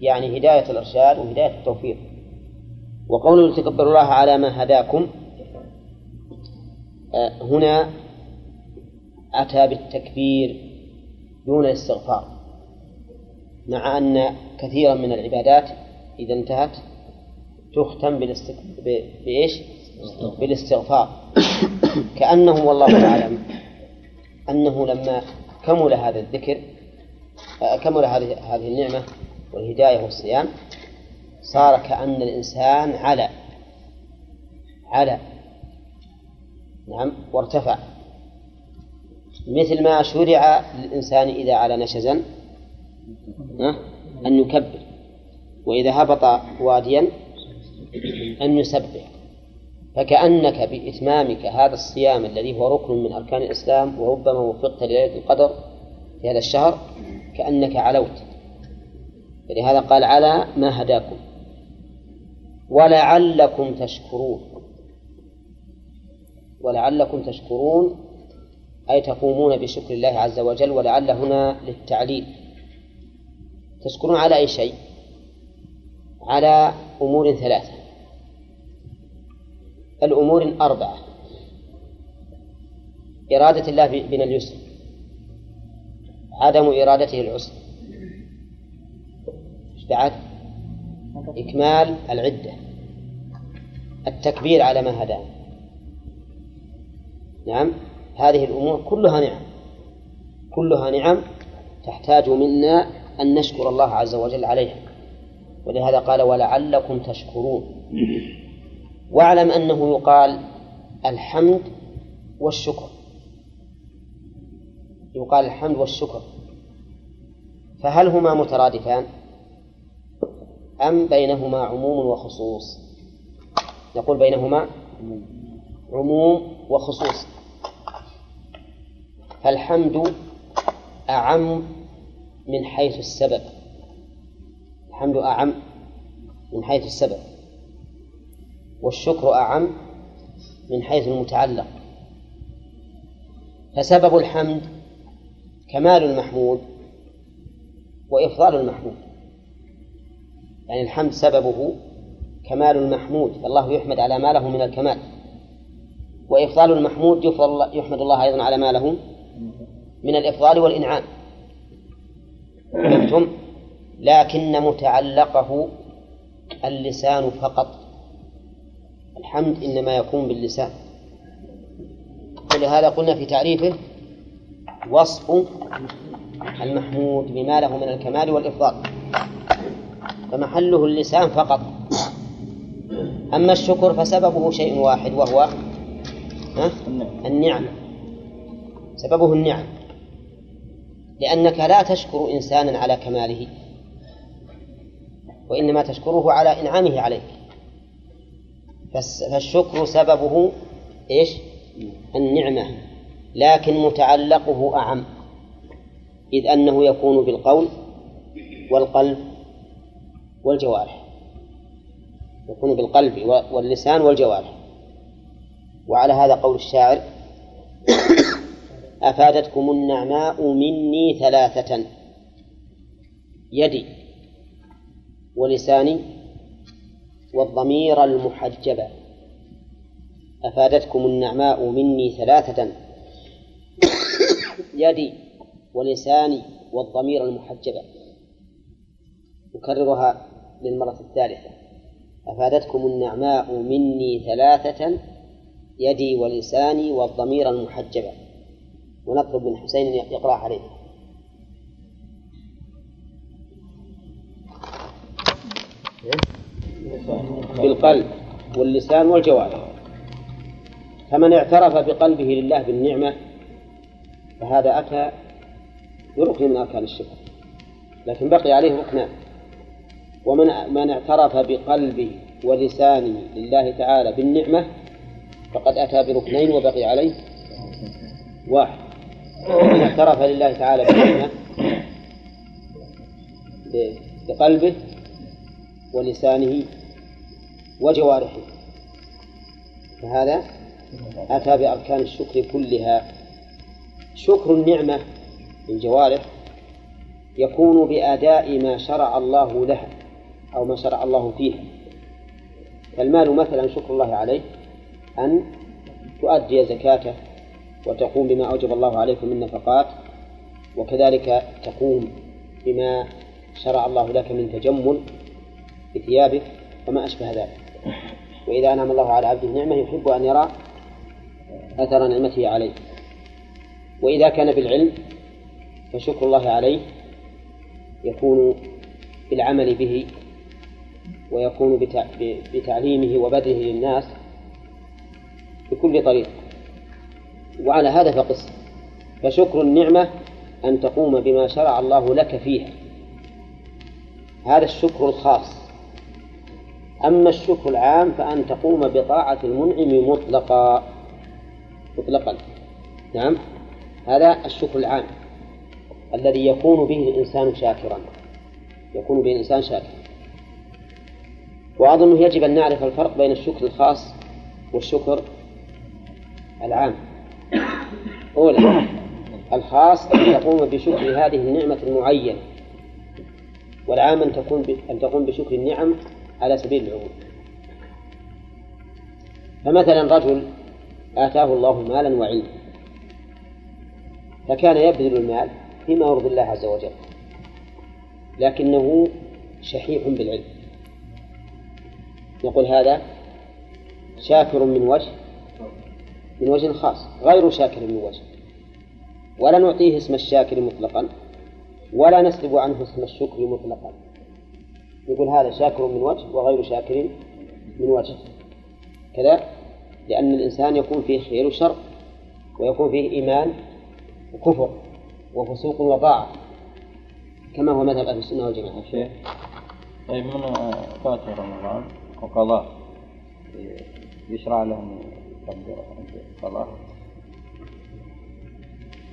يعني هداية الإرشاد وهداية التوفيق. وقوله تكبر الله على ما هداكم هنا أتى بالتكبير دون الاستغفار مع أن كثيرا من العبادات إذا انتهت تختم بإيش؟ بالاستغفار. كأنه والله أعلم أنه لما كمل هذا الذكر آه، كمل هذه هذه النعمة والهداية والصيام صار كأن الإنسان على على نعم وارتفع. مثل ما شرع للإنسان إذا على نشزا أن يكبر. وإذا هبط واديا أن يسبح. فكأنك بإتمامك هذا الصيام الذي هو ركن من أركان الإسلام وربما وفقت لليلة القدر في هذا الشهر كأنك علوت. فلهذا قال على ما هداكم ولعلكم تشكرون. ولعلكم تشكرون أي تقومون بشكر الله عز وجل ولعل هنا للتعليل. تشكرون على أي شيء؟ على أمور ثلاثة. الأمور أربعة إرادة الله بنا اليسر. عدم إرادته العسر. بعد؟ إكمال العدة. التكبير على ما هدانا نعم. هذه الأمور كلها نعم. كلها نعم تحتاج منا أن نشكر الله عز وجل عليها. ولهذا قال ولعلكم تشكرون واعلم أنه يقال الحمد والشكر يقال الحمد والشكر فهل هما مترادفان؟ أم بينهما عموم وخصوص؟ نقول بينهما عموم وخصوص فالحمد أعم من حيث السبب. الحمد أعم من حيث السبب. والشكر أعم من حيث المتعلق. فسبب الحمد كمال المحمود وإفضال المحمود. يعني الحمد سببه كمال المحمود فالله يحمد على ما له من الكمال. وإفضال المحمود يحمد الله أيضا على ما له من الإفضال والإنعام. فهمتم؟ لكن متعلقه اللسان فقط. الحمد إنما يكون باللسان. ولهذا قلنا في تعريفه وصف المحمود بما له من الكمال والإفضال. فمحله اللسان فقط. أما الشكر فسببه شيء واحد وهو النعم. سببه النعم. لأنك لا تشكر إنسانا على كماله وإنما تشكره على إنعامه عليك. فالشكر سببه إيش؟ النعمة لكن متعلقه أعم إذ أنه يكون بالقول والقلب والجوارح. يكون بالقلب واللسان والجوارح. وعلى هذا قول الشاعر أفادتكم النعماء مني ثلاثة. يدي ولساني والضمير المحجبة أفادتكم النعماء مني ثلاثة. يدي ولساني والضمير المحجبة أكررها للمرة الثالثة. أفادتكم النعماء مني ثلاثة. يدي ولساني والضمير المحجبة ونطلب من حسين يقرأ عليه. بالقلب واللسان والجوارح. فمن اعترف بقلبه لله بالنعمة فهذا أتى بركن من أركان الشكر لكن بقي عليه ركنان. ومن من اعترف بقلبه ولسانه لله تعالى بالنعمة فقد أتى بركنين وبقي عليه واحد. من اعترف لله تعالى بالنعمة بقلبه ولسانه وجوارحه. فهذا أتى بأركان الشكر كلها. شكر النعمة بالجوارح يكون بأداء ما شرع الله لها أو ما شرع الله فيها. فالمال مثلا شكر الله عليه أن تؤدي زكاته وتقوم بما أوجب الله عليك من نفقات وكذلك تقوم بما شرع الله لك من تجمل بثيابك وما أشبه ذلك. وإذا أنعم الله على عبده نعمة يحب أن يرى أثر نعمته عليه. وإذا كان بالعلم فشكر الله عليه يكون بالعمل به ويكون بتعليمه وبذله للناس بكل طريق وعلى هذا فقس. فشكر النعمة أن تقوم بما شرع الله لك فيها. هذا الشكر الخاص. أما الشكر العام فأن تقوم بطاعة المنعم مطلقا. مطلقا. نعم. هذا الشكر العام الذي يكون به الإنسان شاكرا. يكون به الإنسان شاكرا. وأظنه يجب أن نعرف الفرق بين الشكر الخاص والشكر العام. أولا الخاص أن تقوم بشكر هذه النعمة المعينة والعام أن تكون أن تقوم بشكر النعم على سبيل العموم. فمثلا رجل آتاه الله مالا وعلما فكان يبذل المال فيما يرضي الله عز وجل لكنه شحيح بالعلم. نقول هذا شاكر من وجه من وجه خاص غير شاكر من وجه. ولا نعطيه اسم الشاكر مطلقا ولا نسلب عنه اسم الشكر مطلقا. يقول هذا شاكر من وجه وغير شاكر من وجه. كذا؟ لأن الإنسان يكون فيه خير وشر ويكون فيه إيمان وكفر وفسوق وطاعة كما هو مذهب أهل السنة والجماعة. شيخ طيب من فات رمضان؟ وقضاء. يشرع لهم يقدر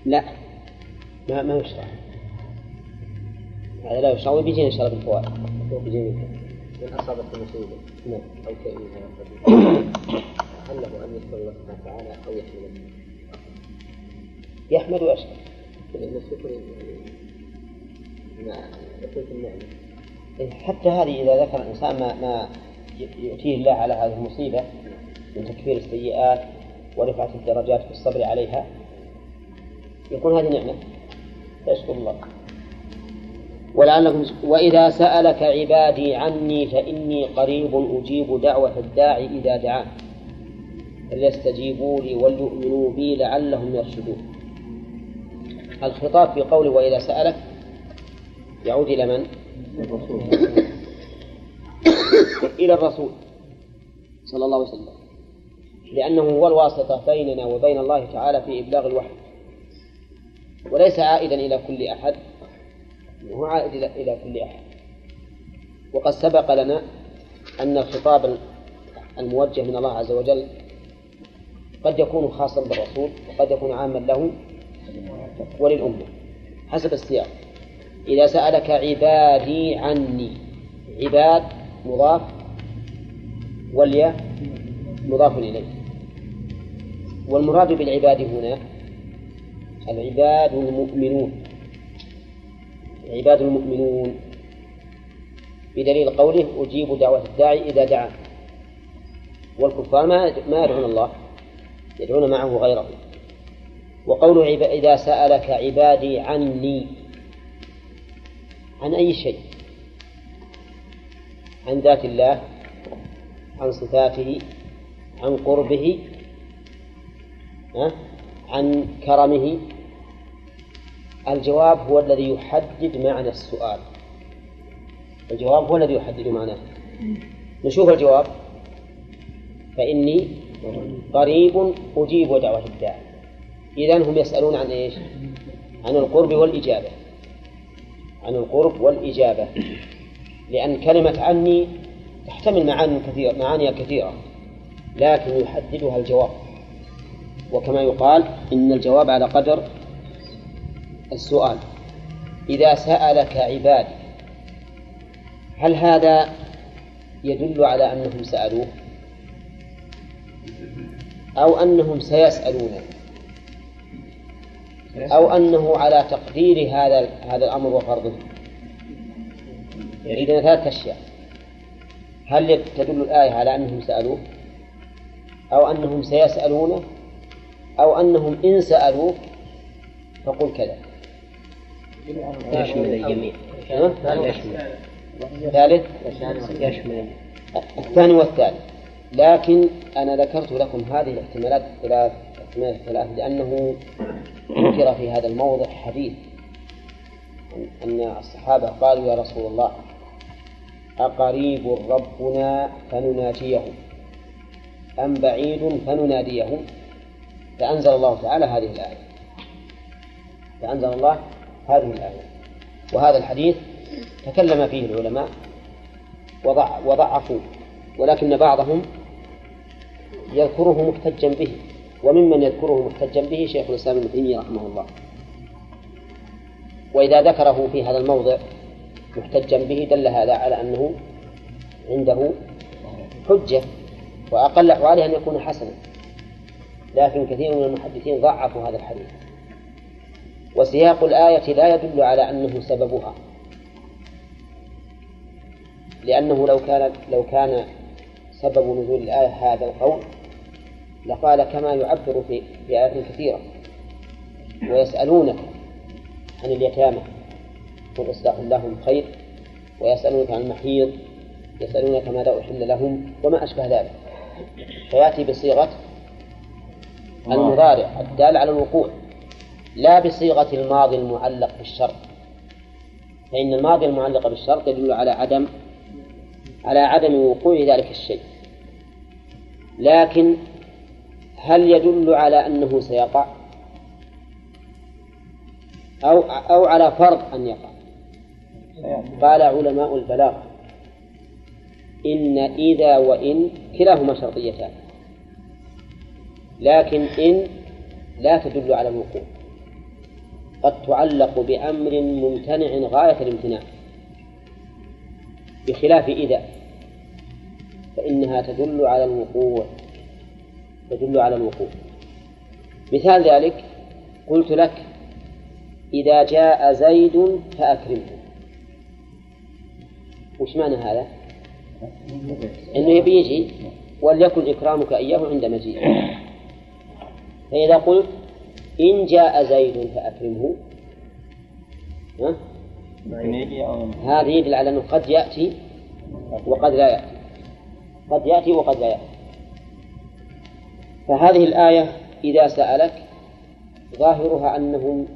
لا. ما ما يشرع هذا لا يشرع وبيجينا إن شاء الله بالفوائد بيجينا من أصابته مصيبة نعم. أو شيء من هذا هل له أن يشكر الله سبحانه وتعالى يحمده؟ يحمد ويشكر لأن الشكر حتى هذه إذا ذكر الإنسان ما, ما يؤتيه الله على هذه المصيبة من تكفير السيئات ورفعة الدرجات في الصبر عليها يكون هذه نعمة. يشكر الله. ولعلكم وإذا سألك عبادي عني فإني قريب أجيب دعوة الداعي إذا دعان. فليستجيبوا لي وليؤمنوا بي لعلهم يرشدون. الخطاب في قوله وإذا سألك يعود إلى من؟ إلى الرسول صلى الله عليه وسلم. لأنه هو الواسطة بيننا وبين الله تعالى في إبلاغ الوحي. وليس عائدا إلى كل أحد. هو عائد إلى كل أحد. وقد سبق لنا أن الخطاب الموجه من الله عز وجل قد يكون خاصا بالرسول وقد يكون عاما له وللأمة. حسب السياق. إذا سألك عبادي عني عباد مضاف والياء مضاف إليه والمراد بالعباد هنا العباد المؤمنون. العباد المؤمنون. بدليل قوله أجيب دعوة الداعي إذا دعا والكفار ما ما يدعون الله يدعون معه غيره. وقوله إذا سألك عبادي عني. عن أي شيء؟ عن ذات الله عن صفاته عن قربه عن كرمه الجواب هو الذي يحدد معنى السؤال. الجواب هو الذي يحدد معناه. نشوف الجواب. فإني قريب أجيب دعوة الداعي إذا هم يسألون عن إيش؟ عن القرب والإجابة. عن القرب والإجابة. لأن كلمة عني تحتمل معاني كثيرة معاني كثيرة. لكن يحددها الجواب. وكما يقال إن الجواب على قدر السؤال. إذا سألك عبادي هل هذا يدل على أنهم سألوه؟ أو أنهم سيسألونه؟ أو أنه على تقدير هذا هذا الأمر وفرضه؟ يريدنا ثلاث أشياء. هل تدل الآية على أنهم سألوه؟ أو أنهم سيسألونه؟ أو أنهم إن سألوه فقل كذا. يشمل الجميع يشمل الثالث يشمل الثاني والثالث. لكن أنا ذكرت لكم هذه الاحتمالات الثلاث احتمالات الثلاث لأنه ذكر في هذا الموضع حديث أن الصحابة قالوا يا رسول الله أقريب ربنا فنناجيه؟ أم بعيد فنناديه؟ فأنزل الله تعالى هذه الآية. فأنزل الله هذه الآية وهذا الحديث تكلم فيه العلماء وضع وضعفوا ولكن بعضهم يذكره محتجا به وممن يذكره محتجا به شيخ الإسلام ابن تيمية رحمه الله. وإذا ذكره في هذا الموضع محتجا به دل هذا على أنه عنده حجة وأقل أحواله أن يكون حسنا. لكن كثير من المحدثين ضعفوا هذا الحديث. وسياق الآية لا يدل على أنه سببها. لأنه لو كان لو كان سبب نزول الآية هذا القول لقال كما يعبر في في آيات كثيرة ويسألونك عن اليتامى قل إصلاح لهم خير ويسألونك عن المحيض يسألونك ماذا أحل لهم وما أشبه ذلك. فيأتي بصيغة المضارع الدال على الوقوع. لا بصيغة الماضي المعلق بالشرط. فإن الماضي المعلق بالشرط يدل على عدم على عدم وقوع ذلك الشيء. لكن هل يدل على أنه سيقع؟ أو أو على فرض أن يقع؟ قال علماء البلاغة إن إذا وإن كلاهما شرطيتان. لكن إن لا تدل على الوقوع. قد تعلق بأمر ممتنع غاية الامتناع بخلاف إذا فإنها تدل على الوقوع تدل على الوقوع. مثال ذلك قلت لك إذا جاء زيد فأكرمه. وش معنى هذا؟ إنه يبي يجي وليكن إكرامك إياه عند مجيئه. فإذا قلت إن جاء زيد فأكرمه. ها؟ هذا يدل على أنه قد يأتي وقد لا يأتي. قد يأتي وقد لا يأتي. فهذه الآية إذا سألك ظاهرها أنهم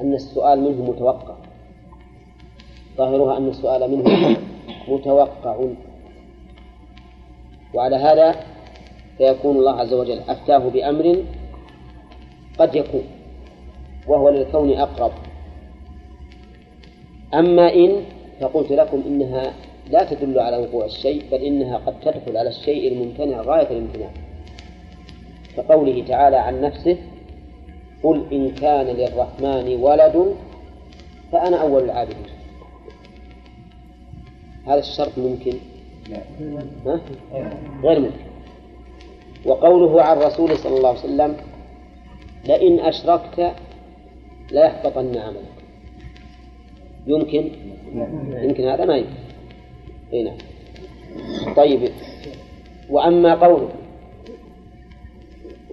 أن السؤال منه متوقع. ظاهرها أن السؤال منه متوقع. وعلى هذا فيكون الله عز وجل أفتاه بأمر قد يكون وهو للكون أقرب. أما إن فقلت لكم إنها لا تدل على وقوع الشيء بل إنها قد تدخل على الشيء الممتنع غاية الامتناع. كقوله تعالى عن نفسه قل إن كان للرحمن ولد فأنا أول العابدين. هذا الشرط ممكن؟ ها؟ غير ممكن. وقوله عن الرسول صلى الله عليه وسلم لئن أشركت ليحبطن عملك. يمكن؟ يمكن هذا ما يمكن. إي نعم. طيب. وأما قوله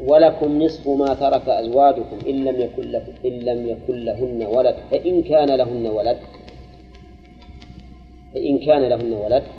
ولكم نصف ما ترك أزواجكم إن لم يكن إن لم يكن لهن ولد فإن كان لهن ولد فإن كان لهن ولد